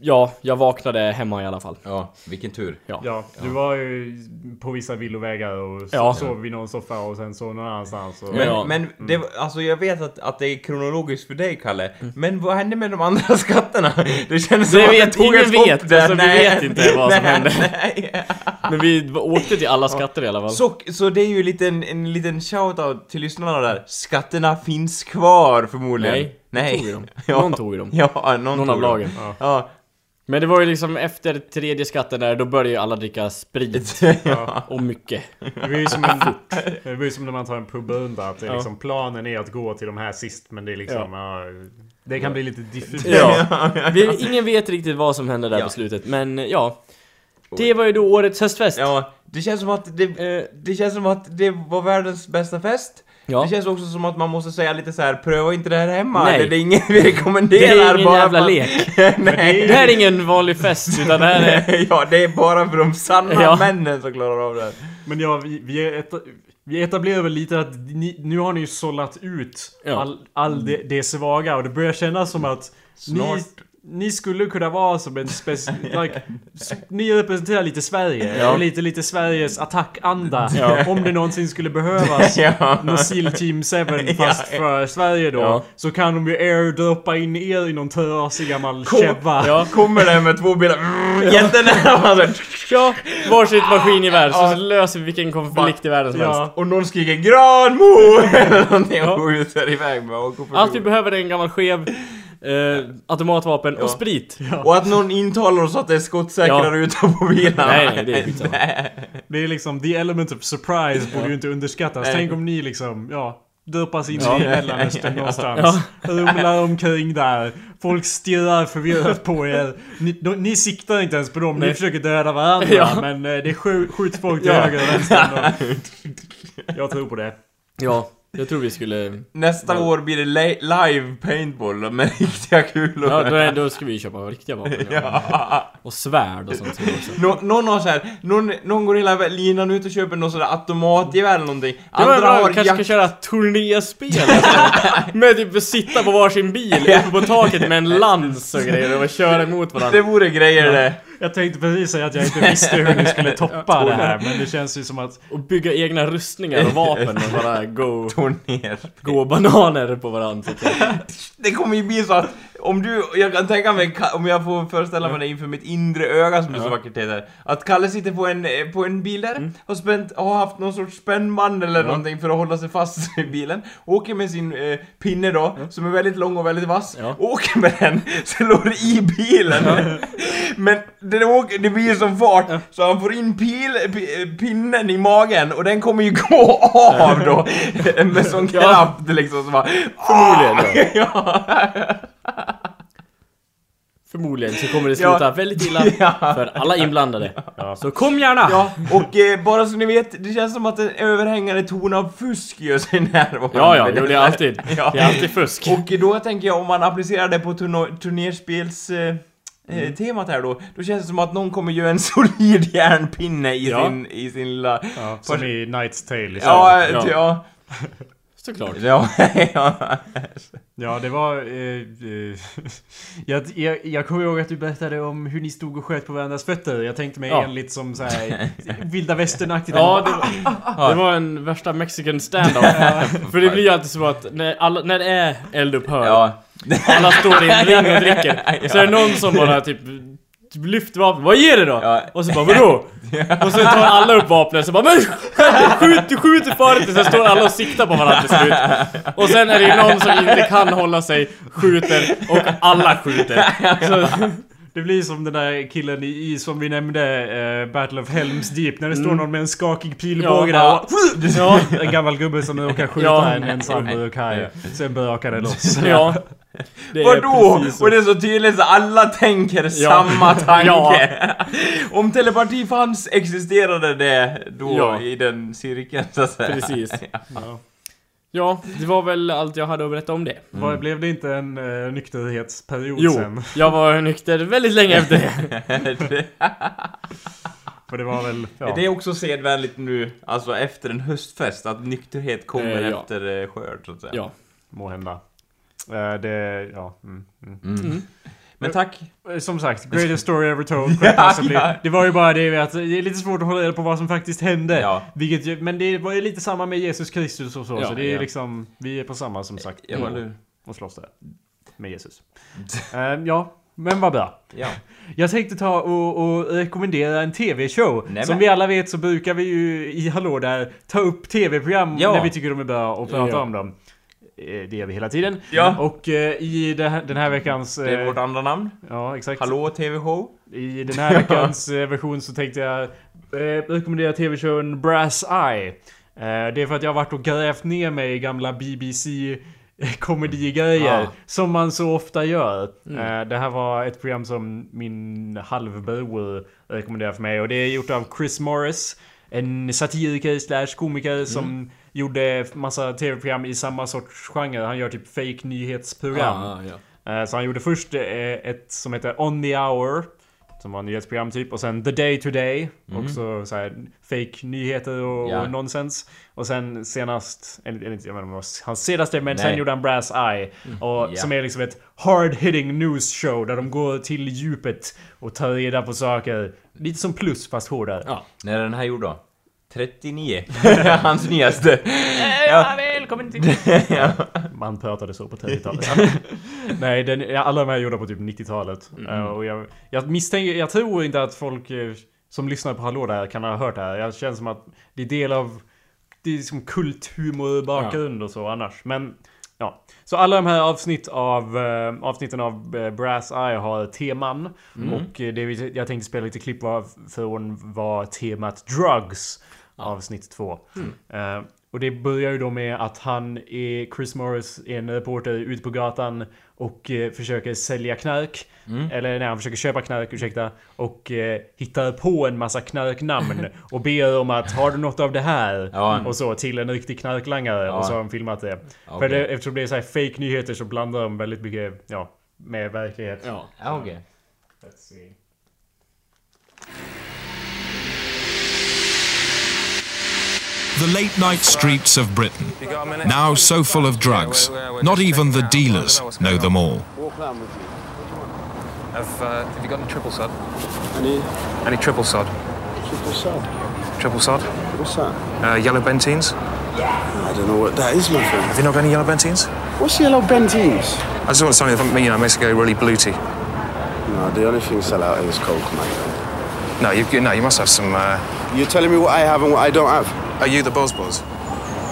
Ja, jag vaknade hemma i alla fall. Ja, vilken tur. Ja. Ja, du var ju på vissa villovägar och Ja. sov vid någon soffa och sen sov någon annanstans. Och... Men, Ja. men det, var- alltså jag vet att, att det är kronologiskt för dig Kalle, men vad hände med de andra skatterna? Det känns Det som vet- att det tog ingen ett hopp vet, där. alltså, vi vet inte vad som nej, hände. Nej. Men vi åkte till alla skatter i alla fall. Så, så det är ju liten, en liten shoutout till lyssnarna där. Skatterna finns kvar förmodligen. Nej, Nej. tog dem. Ja. Någon tog ju dem. Ja, någon, Någon tog av dem. lagen. Ja. Ja. Men det var ju liksom efter tredje skatten där, då började ju alla dricka sprit. Ja. Och mycket. Det var ju som, en, det var ju som när man tar en pubrunda. Att det är Ja. liksom, planen är att gå till de här sist men det är liksom... Ja. det kan bli lite diffust. Ja. Vi, ingen vet riktigt vad som hände där Ja. på slutet, men ja. Det var ju då årets höstfest. ja, det känns som att det, Eh, det känns som att det var världens bästa fest. Ja. Det känns också som att man måste säga lite så här: pröva inte det här hemma. Nej. Det är inget vi rekommenderar. Det är ingen bara jävla att- lek. Nej. Det här är ingen vanlig fest, utan det här är... ja, det är bara för de sanna Ja. männen som klarar av det. här. Men ja, vi, vi, är eta, vi etablerar väl lite att ni, nu har ni ju sållat ut Ja. all, all det, det svaga och det börjar kännas som att Snart. ni skulle kunna vara som en spec... like, ni representerar lite Sverige Ja. och lite, lite Sveriges attackanda. Ja. Om det någonsin skulle behövas. ja. Nocil Team 7 fast Ja. för Sverige då. Ja. Så kan de ju airdroppa in er i någon trasig gammal Kom. cheva. Ja. Kommer där med två bilar, mm, jättenära. Ja, varsitt maskingevär så löser vi vilken konflikt i världen som helst. Och någon skriker GRANMO! Eller någonting och skjuter iväg med och går Allt vi behöver är en gammal skev, eh, automatvapen Ja. och sprit. Och att någon intalar oss att det är skottsäkra Ja. rutor på bilarna. Nej, det är skitsamma. Det är liksom, the element of surprise borde ju inte underskattas. Nej. Tänk om ni liksom, ja, döpas in Ja. i Mellanöstern Ja. någonstans. Rumlar omkring där. Folk stirrar förvirrat på er. Ni, de, ni siktar inte ens på dem, ni Nej. försöker döda varandra. Ja. Men eh, det skj- skjuts folk till Ja. höger och vänster. Jag tror på det. Ja, jag tror vi skulle... Nästa Ja. år blir det li- live paintball med riktiga kulor. Ja, då, är- då ska vi köpa riktiga vapen. Ja. Och svärd och sånt. Nå, någon har så här, någon, någon går hela linan ut och köper någon sån där automatgevär eller någonting. Det Andra bra, har kanske ska jakt... köra turnéspel nästan. Med typ sitta på varsin bil uppe på taket med en lans och grejer och köra emot Det varandra. vore grejer det. Jag tänkte precis säga att jag inte visste hur ni skulle toppa det här. Men det känns ju som att... Och bygga egna rustningar och vapen och bara gå, Turnér. gå bananer på varandra. så. Det kommer ju bli så att om du, jag kan tänka mig, om jag får föreställa mig det inför mitt inre öga som det så vackert heter. Att Kalle sitter på en, eh, på en bil där, har, spänt, har haft någon sorts spännband eller Ja. någonting för att hålla sig fast i bilen. Åker med sin eh, pinne då, som är väldigt lång och väldigt vass. Ja. Åker med den, slår i bilen. Men det, åker, det blir som fart, så han får in pil, pi- pinnen i magen och den kommer ju gå av då. med sån Ja. kraft liksom. Så bara, Förmodligen, ja. Förmodligen så kommer det sluta Ja. väldigt illa Ja. för alla inblandade. Så kom gärna! Ja, och eh, bara så ni vet, det känns som att en överhängande ton av fusk gör sig närvarande. Ja, ja, jo, det är alltid. Ja. Det är alltid fusk. Och då tänker jag om man applicerar det på turno- turnerspels... Eh, eh, temat här då, då känns det som att någon kommer göra en solid järnpinne i, Ja. sin, i sin lilla... Ja, som i Knight's Tale. Ja, Ja. ja. ja. Såklart. ja, ja. Ja, det var... Eh, eh, jag, jag, jag kommer ihåg att du berättade om hur ni stod och sköt på varandras fötter. Jag tänkte mig Ja. enligt som så här vilda västern-aktigt. Ja, det var, det var en värsta mexican standoff. För det blir ju alltid så att när, alla, när det är eldupphör, ja. alla står i en ring och dricker, så är det någon som bara typ typ lyfter vapen, vad ger det då? Ja. Och så bara vadå? Och så tar alla upp vapnen så bara men skjut, du skjuter förut! inte! Sen står alla och siktar på varandra till slut. Och sen är det ju någon som inte kan hålla sig, skjuter och alla skjuter. Så, det blir som den där killen i, i som vi nämnde, eh, Battle of Helms Deep, när det står någon med en skakig pilbåge Mm. Ja. där ja, En gammal gubbe som råkar skjuta Ja. en ensam burkaj. Sen brakar det loss. ja. Det Vadå? Och det är så tydligt så alla tänker samma tanke. Om telepati fanns existerade det då i den cirkeln så att säga. Precis. Ja. Det var väl allt jag hade att berätta om det. Vad Blev det inte en uh, nykterhetsperiod Jo, sen? jag var nykter väldigt länge efter det. För det var väl... Ja. Det är också sedvänligt nu, alltså efter en höstfest, att nykterhet kommer Eh, ja. efter eh, skörd så att säga. Ja. Må hända. Eh, det... Ja. Mm, mm. Mm. Men tack. Eh, Som sagt, greatest story ever told. possibly. ja. Det var ju bara det att det är lite svårt att hålla reda på vad som faktiskt hände. Ja. Vilket men det var ju lite samma med Jesus Kristus och så. Ja, så det är ja. liksom, vi är på samma som sagt. Ja, eller- och slåss där. Med Jesus. Eh, ja, men vad bra. ja. Jag tänkte ta och, och rekommendera en TV-show. Som vi alla vet så brukar vi ju i Hallå där ta upp TV-program Ja. när vi tycker de är bra och prata Ja. om dem. Eh, Det gör vi hela tiden. Ja. Och eh, i det här, den här veckans... Det är eh, vårt andra namn. Ja, exakt. Hallå TV-show. I den här veckans version så tänkte jag rekommendera TV-showen Brass Eye. Det är för att jag har varit och grävt ner mig i gamla BBC komedigrejer. Ja. Som man så ofta gör. Mm. Det här var ett program som min halvbror rekommenderade för mig. Och det är gjort av Chris Morris. En satiriker slash komiker som gjorde massa tv-program i samma sorts genre. Han gör typ fake nyhetsprogram. Ah, ja. Eh, Så han gjorde först eh, ett som heter On the Hour. Som var nyhetsprogram typ. Och sen The Day Today. Också så här fake nyheter och, Ja. och nonsens. Och sen senast, eller, eller inte, jag vet inte om det var hans senaste, men sen Nej. gjorde han Brass Eye. Och, Ja. Som är liksom ett hard hitting news show där de går till djupet och tar reda på saker. Lite som plus fast hårdare. Ja. När är den här gjord då? 39. Hans nyaste. Ja. välkommen till... Man pratade så på 30-talet. Nej, den, alla de här är gjorda på typ 90-talet. Mm. Eh, och jag, jag misstänker, jag tror inte att folk eh, som lyssnar på Hallå där kan ha hört det här. Jag känner som att det är del av... Det är som kulthumor bakgrund och så annars. Men ja. Så alla de här avsnitt av, eh, avsnitten av eh, Brass Eye har teman. Och eh, det vi, jag tänkte spela lite klipp från var temat Drugs. Avsnitt två. Eh, och det börjar ju då med att han är, Chris Morris, är en reporter ute på gatan och eh, försöker sälja knark. Eller nej, han försöker köpa knark, ursäkta. Och eh, hittar på en massa knarknamn. och ber om att har du något av det här? Ja. Och så till en riktig knarklangare. Och så har de filmat det. För Okej. det, eftersom det är så här fake nyheter så blandar de väldigt mycket, ja, med verklighet. Ja, ja okej. Let's see. The late night streets of Britain, now so full of drugs, not even the dealers know them all. Have, uh, have you got any triple sod? Any Any triple sod? triple sod? Triple sod? What's that? Uh, yellow bentines? I don't know what that is, my friend. Have you not got any yellow bentines? What's yellow bentines? I just want something that you know makes it go really bluety. No, the only thing sell out here is coke, my friend. No, you, you no, you must have some. Uh, You're telling me what I have and what I don't have. are you the Boz Boz?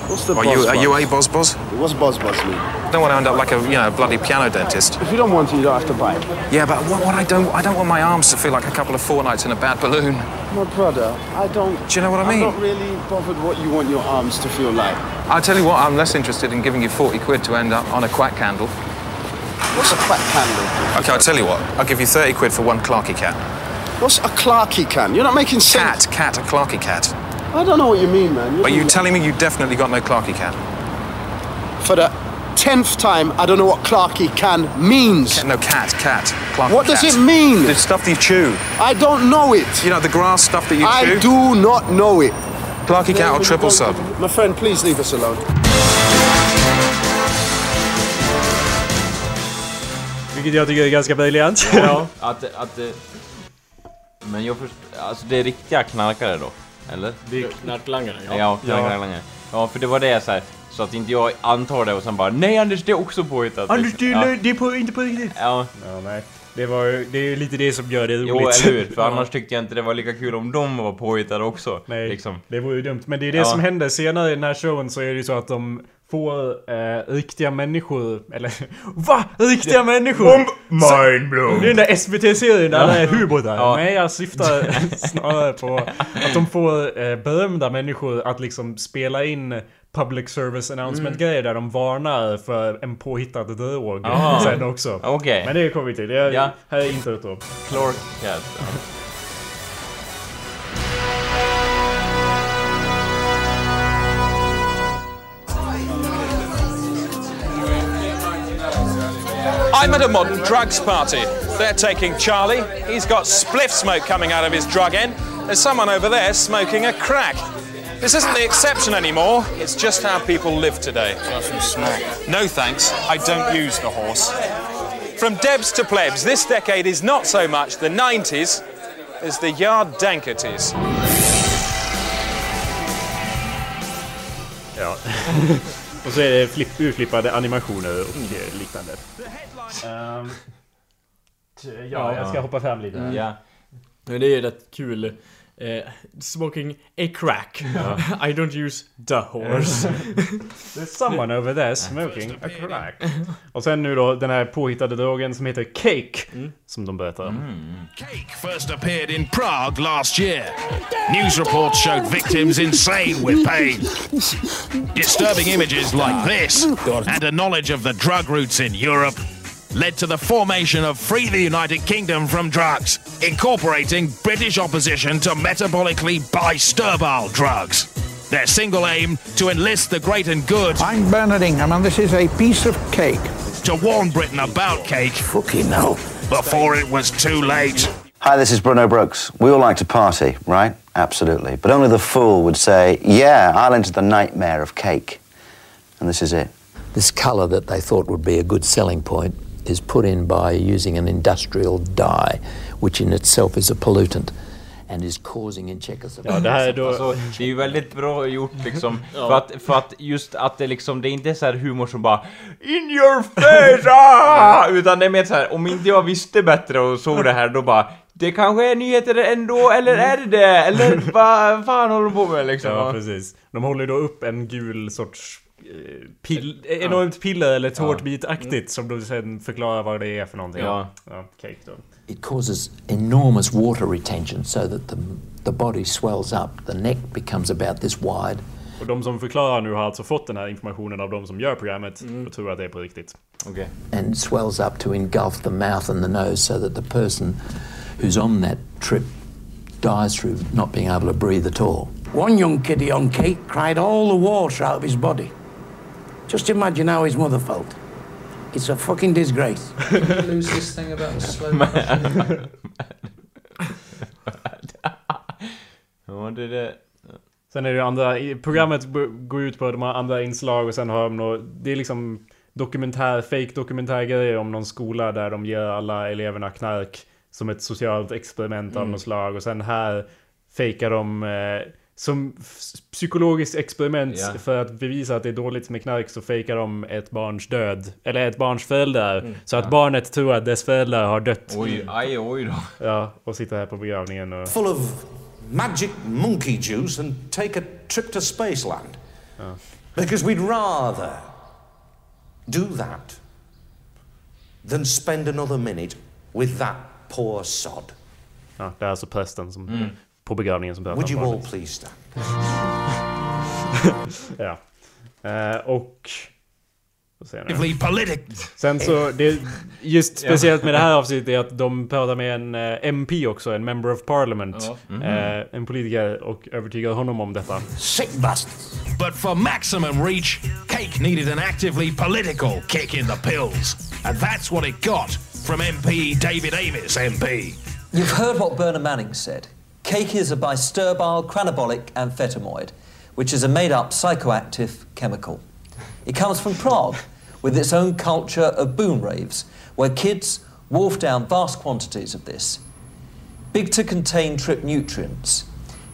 What's the Are buzz you are you a buzz? Boz Boz? What's buzz buzz mean? Don't want to end up like a you know bloody piano dentist. If you don't want it, you don't have to buy it. Yeah, but what, what I don't I don't want my arms to feel like a couple of fortnights in a bad balloon. My brother, I don't. Do you know what I mean? I'm not really bothered what you want your arms to feel like. I'll tell you what, I'm less interested in giving you 40 quid to end up on a quack candle. What's a quack candle? Okay, I'll tell you what, I'll give you 30 quid for one Clarky cat. What's a Clarky can? You're not making sense. Cat, cat, a Clarky cat. I don't know what you mean, man. You're Are you doing- telling me you definitely got no Clarky cat? For the tenth time, I don't know what Clarky can means. No, cat, cat. Clarky What does cat. it mean? The stuff that you chew. I don't know it. You know, the grass stuff that you I chew? I do not know it. Clarky cat or triple sub? My friend, please leave us alone. Vilket jag tycker är ganska briljant. Ja, att, att... Men jag förstår, alltså det är riktiga knarkare då? Eller? Det är knarklangare, ja. Ja. Ja, knarklangare. Ja, för det var det så här. Så att inte jag antar det och sen bara Nej Anders, det är också påhittat. Anders, det är, det är på, inte på riktigt. Ja, Ja, nej. Det, var, ju- det är ju lite det som gör det roligt. jo eller hur? För annars tyckte jag inte det var lika kul om de var påhittade också. Nej, Liksom. det vore ju dumt. Men det är det Ja. som händer senare i den här showen så är det ju så att de får eh, riktiga människor, eller VA? Riktiga människor? Mindblown! Det är den där SVT-serien där alla är hubåtar. Ja. Nej, jag syftar snarare på att de får eh, berömda människor att liksom spela in public service announcement-grejer där de varnar för en påhittad drog Ah. sen också. Okej. Men det kommer vi till. Det är, Ja. Här är introt då. Clark Cat. I'm at a modern drugs party. They're taking Charlie. He's got spliff smoke coming out of his drug end. There's someone over there smoking a crack. This isn't the exception anymore. It's just how people live today. No thanks. I don't use the horse. From Debs to plebs, this decade is not so much the 90s as the yard dankerties. Ja. och så är det flipp, urflippade animationer och eh, liknande. Ehm, t- ja, jag ska hoppa fram lite. här. ja. Men det är rätt kul. Eh, smoking a crack. I don't use the horse. There's someone over there smoking a crack. Och sen nu då den här påhittade drogen som heter Cake. Som de berättar om. Cake first appeared in Prague last year. News reports showed victims insane with pain. Disturbing images like this and a knowledge of the drug routes in Europe led to the formation of Free the United Kingdom from Drugs, incorporating British opposition to metabolically bisturbal drugs. Their single aim to enlist the great and good I'm Bernard Ingham, and this is a piece of cake. to warn Britain about cake Fucking hell. before it was too late. Hi, this is Bruno Brooks. We all like to party, right? Absolutely. But only the fool would say, yeah, I'll enter the nightmare of cake. And this is it. This colour that they thought would be a good selling point is put in by using an industrial dye, which in itself is a pollutant and is causing in Czechoslovakia. Ja, det här är då... Alltså, det är ju väldigt bra gjort liksom. för, att, för att just att det liksom, det är inte så här humor som bara In your face! Ah! Utan det är mer så här, om inte jag visste bättre och såg det här då bara Det kanske är nyheter ändå, eller är det det? Eller vad fan håller de på med liksom? Ja, precis. De håller ju då upp en gul sorts pill, enormt piller eller tårtbitaktigt som de sen förklarar vad det är för någonting. Ja. ja cake då. It causes enormous water retention so that the, the body swells up. The neck becomes about this wide. Och de som förklarar nu har alltså fått den här informationen av de som gör programmet Mm. och tror att det är på riktigt. Okej. and swells up to engulf the mouth and the nose so that the person who's on that trip dies through not being able to breathe at all. One young kiddie on cake cried all the water out of his body. Just imagine how his mother felt. It's a fucking disgrace. lose this thing about the slow motion? Ja, det är det. Sen är det andra, programmet går ut på de har andra inslag och sen har de nå, det är liksom dokumentär, fake dokumentärgrejer om någon skola där de ger alla eleverna knark som ett socialt experiment av Mm. något slag och sen här fejkar de eh, som psykologiskt experiment Ja. för att bevisa att det är dåligt med knark så fejkar de ett barns död. Eller ett barns föräldrar. Mm. Så att Ja. barnet tror att dess föräldrar har dött. Oj, aj, oj då. Ja, och sitter här på begravningen och... full of magic monkey juice and take a trip to Spaceland. Because we'd rather do that than spend another minute with that poor sod. Ja, det är alltså prästen som... Mm. På begravningen som pratar Would you all please stand? ja. Eh, och... Sen så, det, just speciellt med det här avsnittet är att de pratar med en eh, MP också, en Member of Parliament. Ja. Mhm. Eh, en politiker och övertygar honom om detta. Sick bastards. But for maximum reach, Cake needed an actively political kick in the pills. And that's what it got from MP David Amis, MP. You've heard what Bernard Manning said. Cake is a bisturbile cranabolic amphetamide, which is a made up psychoactive chemical. It comes from Prague, with its own culture of boom raves, where kids wolf down vast quantities of this. Big to contain trip nutrients.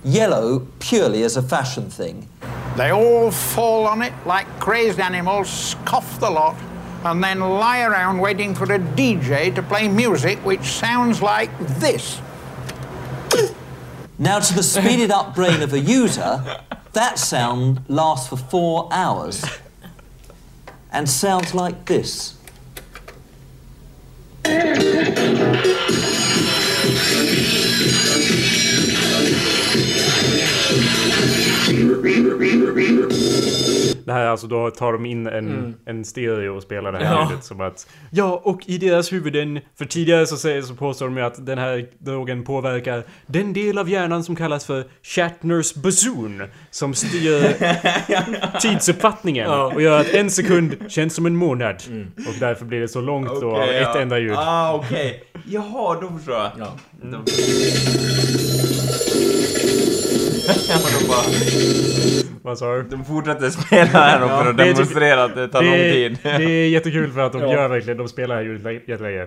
Yellow purely as a fashion thing. They all fall on it like crazed animals, cough the lot, and then lie around waiting for a DJ to play music which sounds like this. Now, to the speeded up brain of a user, that sound lasts for four hours and sounds like this. Det här är alltså, då tar de in en, Mm. en stereo och spelar det här Ja. ljudet som att... Ja, och i deras huvuden, för tidigare så, säger, så påstår de ju att den här drogen påverkar den del av hjärnan som kallas för Shatners bazoon. Som styr tidsuppfattningen Ja. och gör att en sekund känns som en månad. Och därför blir det så långt då av Okej, ett ja. enda ljud. Ah, okej. Jaha, då förstår jag. Ja. Ja, de bara... Vad sa du? De fortsätter spela här då för att typ- demonstrera att det tar lång tid. det är jättekul för att de gör verkligen, de spelar här ljudet jättelänge.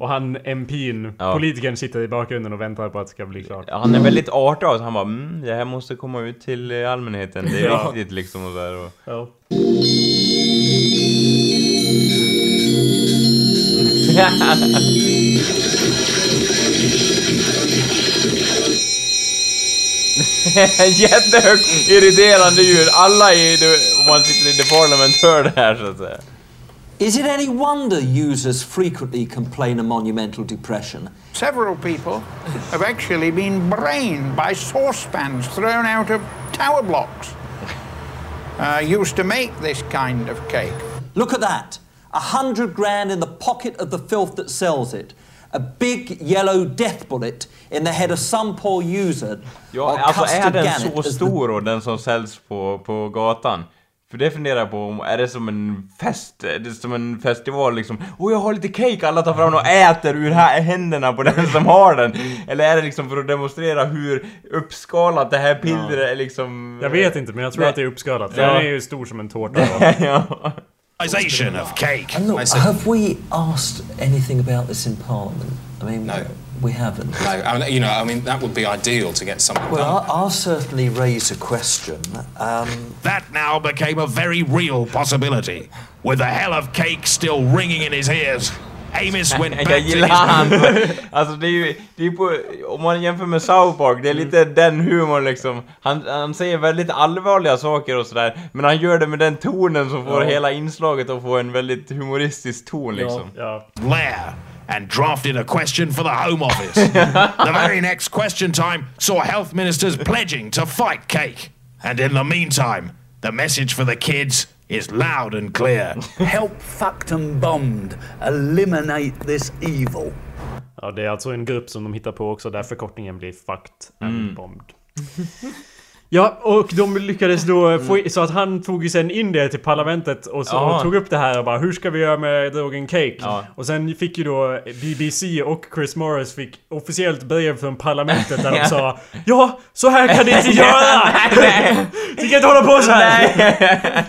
Och han MP'n, Ja. politikern sitter i bakgrunden och väntar på att det ska bli klart. Ja, han är väldigt artig av sig. Han bara mm, det här måste komma ut till eh, allmänheten. Det är Ja. viktigt liksom och där och... Ja. Jättehögt irriterande ljud. Alla i, the- om man sitter i the parliament hör det här så att säga. Is it any wonder users frequently complain of monumental depression? Several people have actually been brained by saucepans thrown out of tower blocks. Uh, used to make this kind of cake. Look at that. A hundred grand in the pocket of the filth that sells it. A big yellow death bullet in the head of some poor user. Ja, alltså är den så stor och den som säljs på, på gatan? För det funderar jag på, om- är det som en fest? Är det som en festival liksom? Åh, jag har lite cake! Alla tar fram och äter ur här händerna på den som har den! Eller är det liksom för att demonstrera hur uppskalat det här pillret är liksom... Jag vet inte, men jag tror Nej. att det är uppskalat. Ja. Den är ju stor som en tårta. ja. Realization of cake. And look, have we asked anything about this in Parliament? I mean, No. we haven't. No, I mean, you know, I mean, that would be ideal to get something Well, done. I- I'll certainly raise a question. Um, That now became a very real possibility, with the hell of cake still ringing in his ears. Amos went Jag back to gillar his... han. Alltså det är ju, det är på, om man jämför med South Park, det är lite den humorn liksom. Han, han säger väldigt allvarliga saker och sådär, men han gör det med den tonen som får Ja. hela inslaget att få en väldigt humoristisk ton liksom. Blair and drafted a question for the Home Office. the very next question time saw health ministers pledging to fight cake. And in the meantime, the message for the kids is loud and clear. Help fucked and bombed eliminate this evil. Ja, det är alltså en grupp som de hittar på också där förkortningen blir Fucked and Mm. Bombed. Ja, och de lyckades då få i- så att han tog ju sen in det till parlamentet och, så, Ja. och tog upp det här och bara hur ska vi göra med drogen cake? Ja. Och sen fick ju då BBC och Chris Morris fick officiellt brev från parlamentet där de sa Ja, så här kan ni inte göra! Ni kan inte hålla på så här!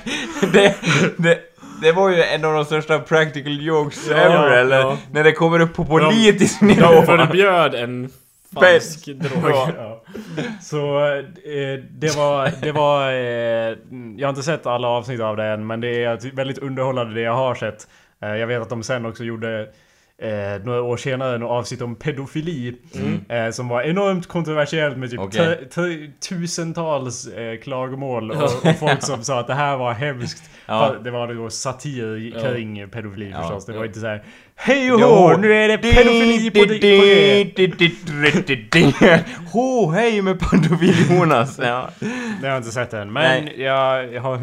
det, det, det var ju en av de största practical jokes Ja, ever, eller? ja. När det kommer upp på De- politisk de nivå. förbjöd en falsk drog. Ja. Så eh, det var, det var eh, jag har inte sett alla avsnitt av det än men det är väldigt underhållande det jag har sett. Eh, jag vet att de sen också gjorde Eh, några år senare något avsnitt om pedofili Mm. eh, Som var enormt kontroversiellt med typ tu- tusentals eh, klagomål och, och folk som sa att det här var hemskt Ja. Det var då satir Ja. kring pedofili Ja. förstås Det var Ja. inte så här Hej och hå, nu är det pedofili på, G! Ho, hej med pedofili Jonas! Ja. Det har jag inte sett än. Men Nej. jag har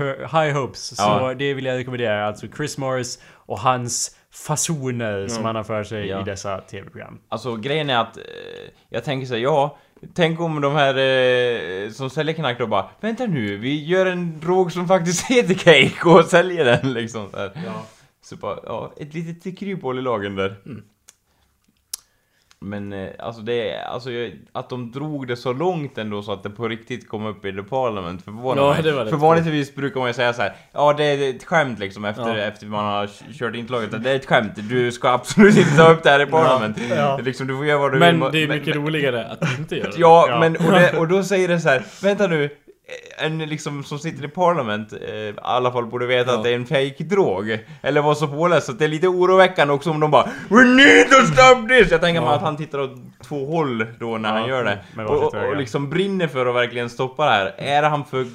high hopes. Så Ja. det vill jag rekommendera. Alltså Chris Morris och hans fasoner som Mm. han har för sig Ja. i dessa tv-program. Alltså grejen är att, eh, jag tänker så här, ja, tänk om de här eh, som säljer knack då bara Vänta nu, vi gör en drog som faktiskt heter cake och säljer den liksom så här. Så bara, ja, ett litet kryphål i lagen där. Men eh, alltså det alltså att de drog det så långt ändå så att det på riktigt kom upp i the parliament förvånar Ja, mig. För vanligtvis brukar man ju säga så här, ja det är ett skämt liksom efter, Ja. efter man har kört inslaget. att Det är ett skämt, du ska absolut inte ta upp det här i parlament. Ja. Liksom, du får göra vad du Men vill. det är mycket roligare att inte göra det. Ja, men och, det, och då säger det så här, vänta nu. En liksom som sitter i parlament, eh, i alla fall borde veta att det är en fake drog Eller var så påläst, så det är lite oroväckande också om de bara We need to stop this! Jag tänker mig Ja. att han tittar åt två håll då när Ja, han gör det. Och, och, och liksom brinner för att verkligen stoppa det här. Är han för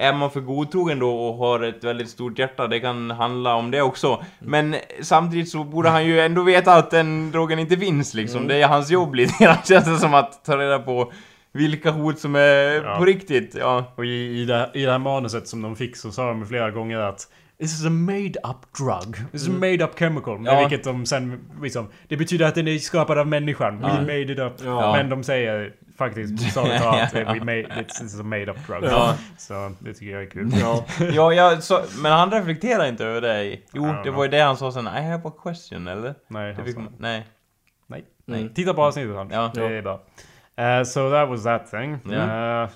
är man för godtrogen då och har ett väldigt stort hjärta, det kan handla om det också. Men samtidigt så borde han ju ändå veta att den drogen inte finns liksom. Mm. Det är hans jobb lite grann, känns det som att ta reda på vilka hot som är Ja. på riktigt. Ja. Och i, i, det, i det här manuset som de fick så sa de flera gånger att This is a made up drug. This is a Mm. made up chemical. Ja. Vilket de sen liksom, Det betyder att den är skapad av människan. We Ja. made it up. Ja. Men de säger faktiskt bokstavligt talat Ja. We made, is a made up drug. Ja. Så det tycker jag är kul. Ja, ja jag, så, men han reflekterar inte över det. Jo, det var ju det han sa sen. I have a question, eller? Nej, det fick sa- nej. Nej. Nej. Titta på avsnittet han. Ja. Det är bra. Uh, so that was that thing. Ja. Uh,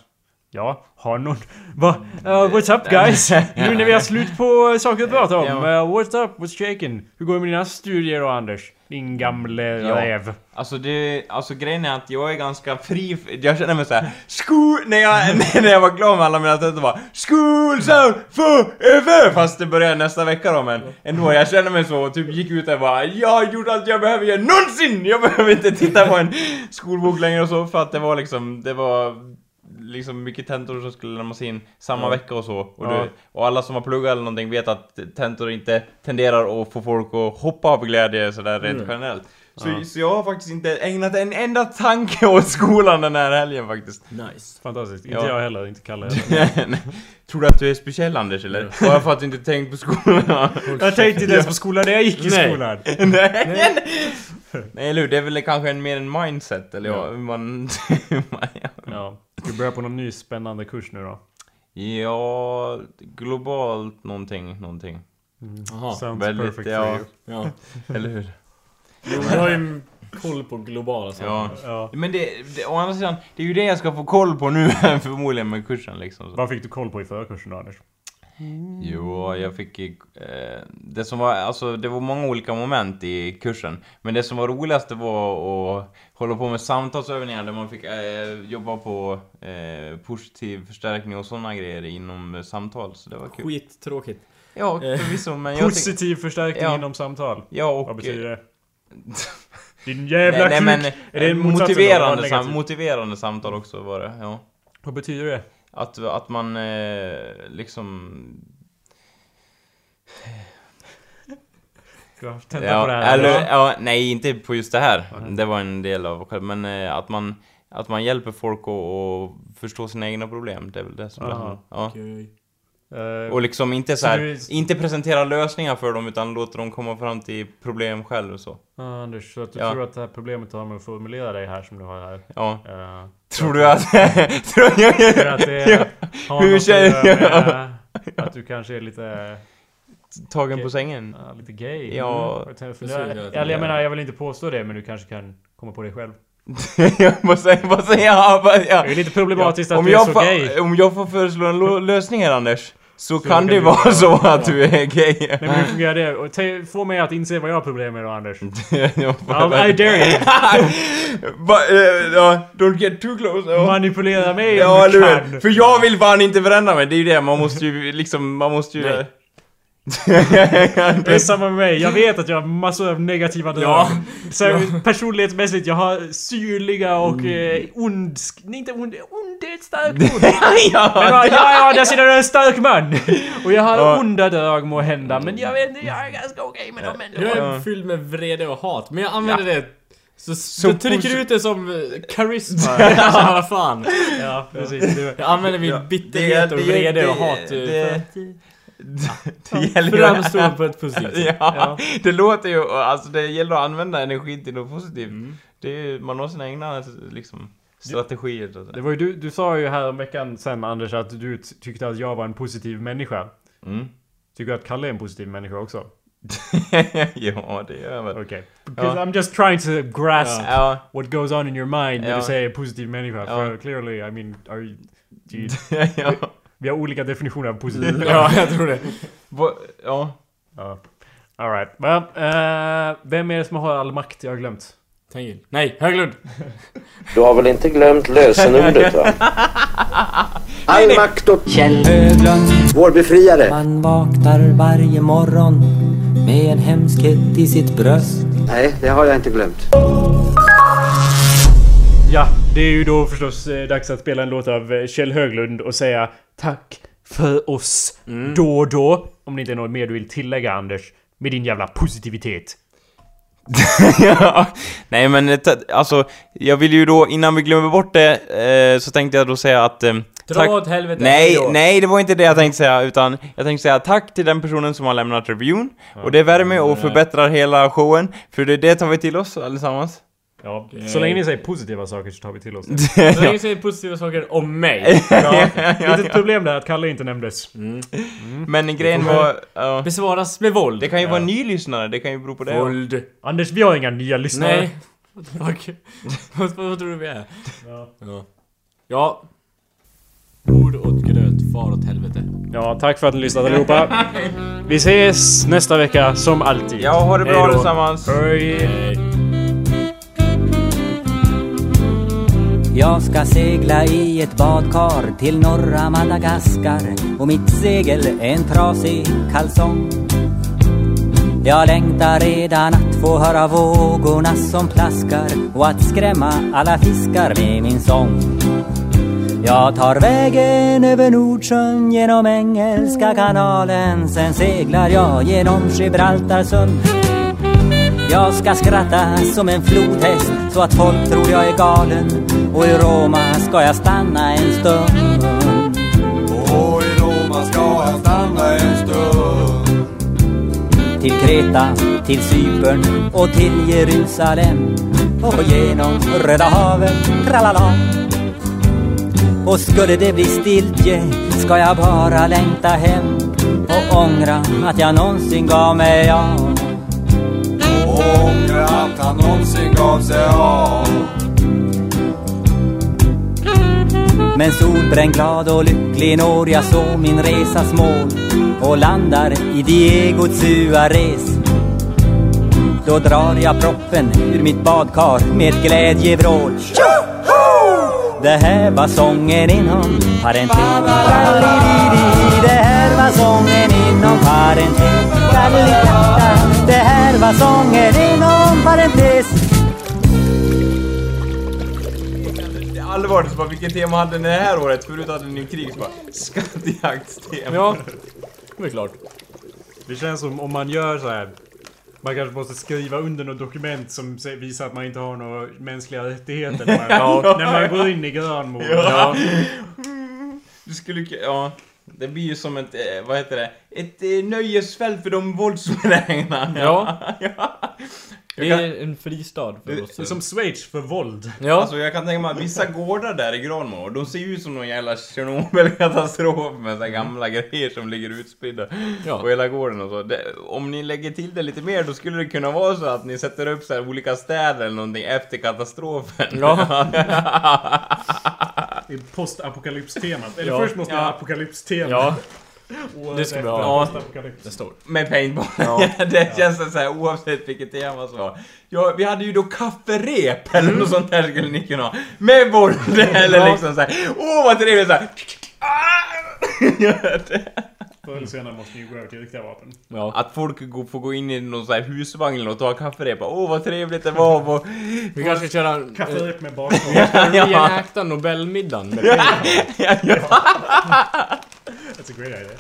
ja, har någon... Va? Uh, what's up guys? nu när vi har slut på saker att prata om. Ja. Uh, what's up? What's shaking? Hur går det med dina studier då Anders? Din gamle räv. Alltså det, alltså grejen är att jag är ganska fri, jag känner mig såhär School, när jag, när jag var klar med alla mina tentor bara School sound forever! Fast det börjar nästa vecka då men ändå, jag känner mig så och typ gick ut där och bara Jag har gjort allt jag behöver göra någonsin! Jag behöver inte titta på en skolbok längre och så för att det var liksom, det var liksom mycket tentor som skulle lämnas in samma Ja. vecka och så. Och, Ja. det, och alla som har pluggat eller någonting vet att tentor inte tenderar att få folk att hoppa av glädje sådär rent Mm. generellt. Så, Ja. så jag har faktiskt inte ägnat en enda tanke åt skolan den här helgen faktiskt. Nice. Fantastiskt. Ja. Inte jag heller, inte Kalle heller. Nej. Tror du att du är speciell Anders eller? Bara för att du inte tänkt på skolan? Jag tänkte inte ens på skolan när jag gick i Nej. skolan. Nej. Nej eller hur, det är väl kanske en, mer en mindset eller ja, Ja. hur man... Ja. Ska vi börja på någon ny spännande kurs nu då? ja, globalt någonting, någonting. Jaha. Sounds Väldigt, perfect ja. for you. Ja. Eller hur? Jo, du har ju koll på globala saker. Ja. Ja. Men det, det, å andra sidan, det är ju det jag ska få koll på nu förmodligen med kursen liksom. Så. Vad fick du koll på i förra kursen då Anders? Jo, jag fick eh, Det som var, alltså det var många olika moment i kursen Men det som var roligast det var att hålla på med samtalsövningar där man fick eh, jobba på eh, positiv förstärkning och sådana grejer inom eh, samtal Så det var kul Skittråkigt. Ja, förvisso men jag Positiv förstärkning Ja. inom samtal. Ja, och... Vad betyder det? Din jävla nej, nej, kuk! men Är det då? motiverande, sam, negativt? motiverande samtal också var det, ja. Vad betyder det? Att, att man eh, liksom... Du har haft Ja, på det här? eller, Ja. ja, nej inte på just det här. Det var en del av själv, men eh, att man, att man hjälper folk att att förstå sina egna problem. Det är väl det som det handlar om. ja. okej. Eh, Och liksom inte så så här, du- inte presentera lösningar för dem utan låta dem komma fram till problem själv och så. Ja, Anders, så att du Ja. tror att det här problemet har med att formulera dig här som du har här? Ja. Eh, Tror du att... tror jag... Tror att det har Hur något att känner att du kanske är lite... Tagen på sängen? Ja, lite gay. Ja. Mm. Jag, jag att eller jag är. menar, jag vill inte påstå det, men du kanske kan komma på det själv. vad säger, vad säger jag? Ja. Det är lite problematiskt att om du är jag så får, gay. Om jag får föreslå en lösning här Anders, så, Så kan det vara ja, så ja. att du är gay. Nej men hur fungerar det? Och Få mig att inse vad jag har problem med då Anders. Ja, I dare you. Va, eh, ja, don't get too close. Ja. Manipulera mig Ja, om eller du kan. För jag vill fan inte förändra mig, det är ju det, man måste ju liksom, man måste ju... Nej. Det är samma med mig. Jag vet att jag har massor av negativa drag. Ja. Så personlighetsmässigt, jag har syrliga och Mm. eh, ond... nej, Inte ond... Ond är ett starkt ord. ja, Men ja, ja, å andra sidan är jag en stark man. Och jag har Ja. onda drag må hända. Men jag vet inte, jag är ganska okej med dem ändå. Jag är fylld med vrede och hat, men jag använder det så, så, Som trycker ut det som eh, karisma. alltså, vad fan. Ja, precis. Du- Jag använder min Ja, bitterhet det- och det- vrede och det- hat eh, det- Det gäller ju- framstå på ett positivt sätt. ja, det låter ju, alltså det gäller att använda energin till något positivt. Mm. Det är, man har sina egna liksom, strategier. så. Det var ju du, du sa ju här om veckan sen Anders att du tyckte att jag var en positiv människa. Mm. Tycker du att Kalle är en positiv människa också? ja, det gör jag väl. Okej. Because Ja. I'm just trying to grasp Ja. what goes on in your mind när Ja. du säger positiv människa. Ja. För clearly, I mean, are you... do you Ja. Vi, har olika definitioner av positiv. Ja, jag tror det. Ja. ja. Alright. Well, eh, vem är det som har all makt? Jag har glömt. Tengil. Nej, Höglund. Du har väl inte glömt lösenordet va? All makt åt Kjell Höglund vår befriare. Man vaknar varje morgon med en hemskhet i sitt bröst Nej, det har jag inte glömt. Ja, det är ju då förstås eh, dags att spela en låt av eh, Kjell Höglund och säga tack för oss då och då. Om det inte är något mer du vill tillägga Anders. Med din jävla positivitet. ja, nej men eh, alltså, jag vill ju då, innan vi glömmer bort det, eh, så tänkte jag då säga att... Eh, Dra åt helvete, Nej, nej det var inte det jag tänkte säga, utan jag tänkte säga tack till den personen som har lämnat reviewn. Och det värmer och förbättrar hela showen, för det, det tar vi till oss allesammans. Ja, så länge ni säger positiva saker så tar vi till oss det. Så länge ni säger positiva saker om mig. Ja, litet problem där att Kalle inte nämndes. Mm. Men grejen var... ja. Besvaras med våld. Det kan ju vara en ny lyssnare, det kan ju bero på det. Våld. Anders, vi har inga nya lyssnare. Nej. Fuck? vad, vad tror du vi är? Ja. Ja. Ja. Ord åt gröt, far åt helvete. Ja, tack för att ni lyssnade allihopa. Vi ses nästa vecka som alltid. Ja, ha det bra allesammans. Hej. Jag ska segla i ett badkar till norra Madagaskar och mitt segel är en trasig kalsong. Jag längtar redan att få höra vågorna som plaskar och att skrämma alla fiskar med min sång. Jag tar vägen över Nordsjön genom Engelska kanalen Sen seglar jag genom Gibraltarsund jag ska skratta som en flodhäst så att folk tror jag är galen. Och i Roma ska jag stanna en stund. Och i Roma ska jag stanna en stund. Till Kreta, till Cypern och till Jerusalem. Och genom Röda havet, tralala. Och skulle det bli stiltje ska jag bara längta hem Och ångra att jag någonsin gav mig av ångra att han någonsin gav sig av Men solbränd, glad och lycklig når jag så min resas mål och landar i Diego Suarez. Då drar jag proppen ur mitt badkar med ett glädjevrål. Det här var sången inom parentes. Det här var sången inom parentes. Var sången inom parentes Allvarligt, bara, vilket tema hade ni det här året? Förut hade ni krig, så bara skattjaktstema. Ja, det är klart. Det känns som om man gör så här. Man kanske måste skriva under något dokument som visar att man inte har några mänskliga rättigheter när man, Ja. när man går in i grönmål. Ja. Du skulle ku- ja. Det blir ju som ett, eh, vad heter det? Ett eh, nöjesfält för de våldsbenägna. Ja. ja. Det Jag är en fristad för Det- oss. Det är som Schweiz för våld. Ja. Alltså jag kan tänka mig att vissa gårdar där i Granmo, de ser ju ut som någon jävla Tjernobylkatastrof med så här gamla grejer som ligger utspridda Ja. på hela gården och så. Det, om ni lägger till det lite mer då skulle det kunna vara så att ni sätter upp så här olika städer eller någonting efter katastrofen. Ja. Det är postapokalypstemat. Eller Ja. först måste vi ha Ja. apokalypstemat. Ja. Det ska vi ha. Ja. postapokalyps. Det står. Med paintball. Ja. det känns så här oavsett vilket tema som var. Ja, vi hade ju då kafferep eller något sånt där skulle ni kunna ha. Med våld eller Ja. liksom så här. Åh vad trevligt så här. Förr eller senare måste ni ju gå över till riktiga vapen. Ja. Att folk går, får gå in i någon sån här husvagn och ta kafferep. Åh vad trevligt det var. Vad... Vi kanske ska köra... en- Kafferep med bakom. Reenacta Nobelmiddagen med ja, ja. That's a great idea.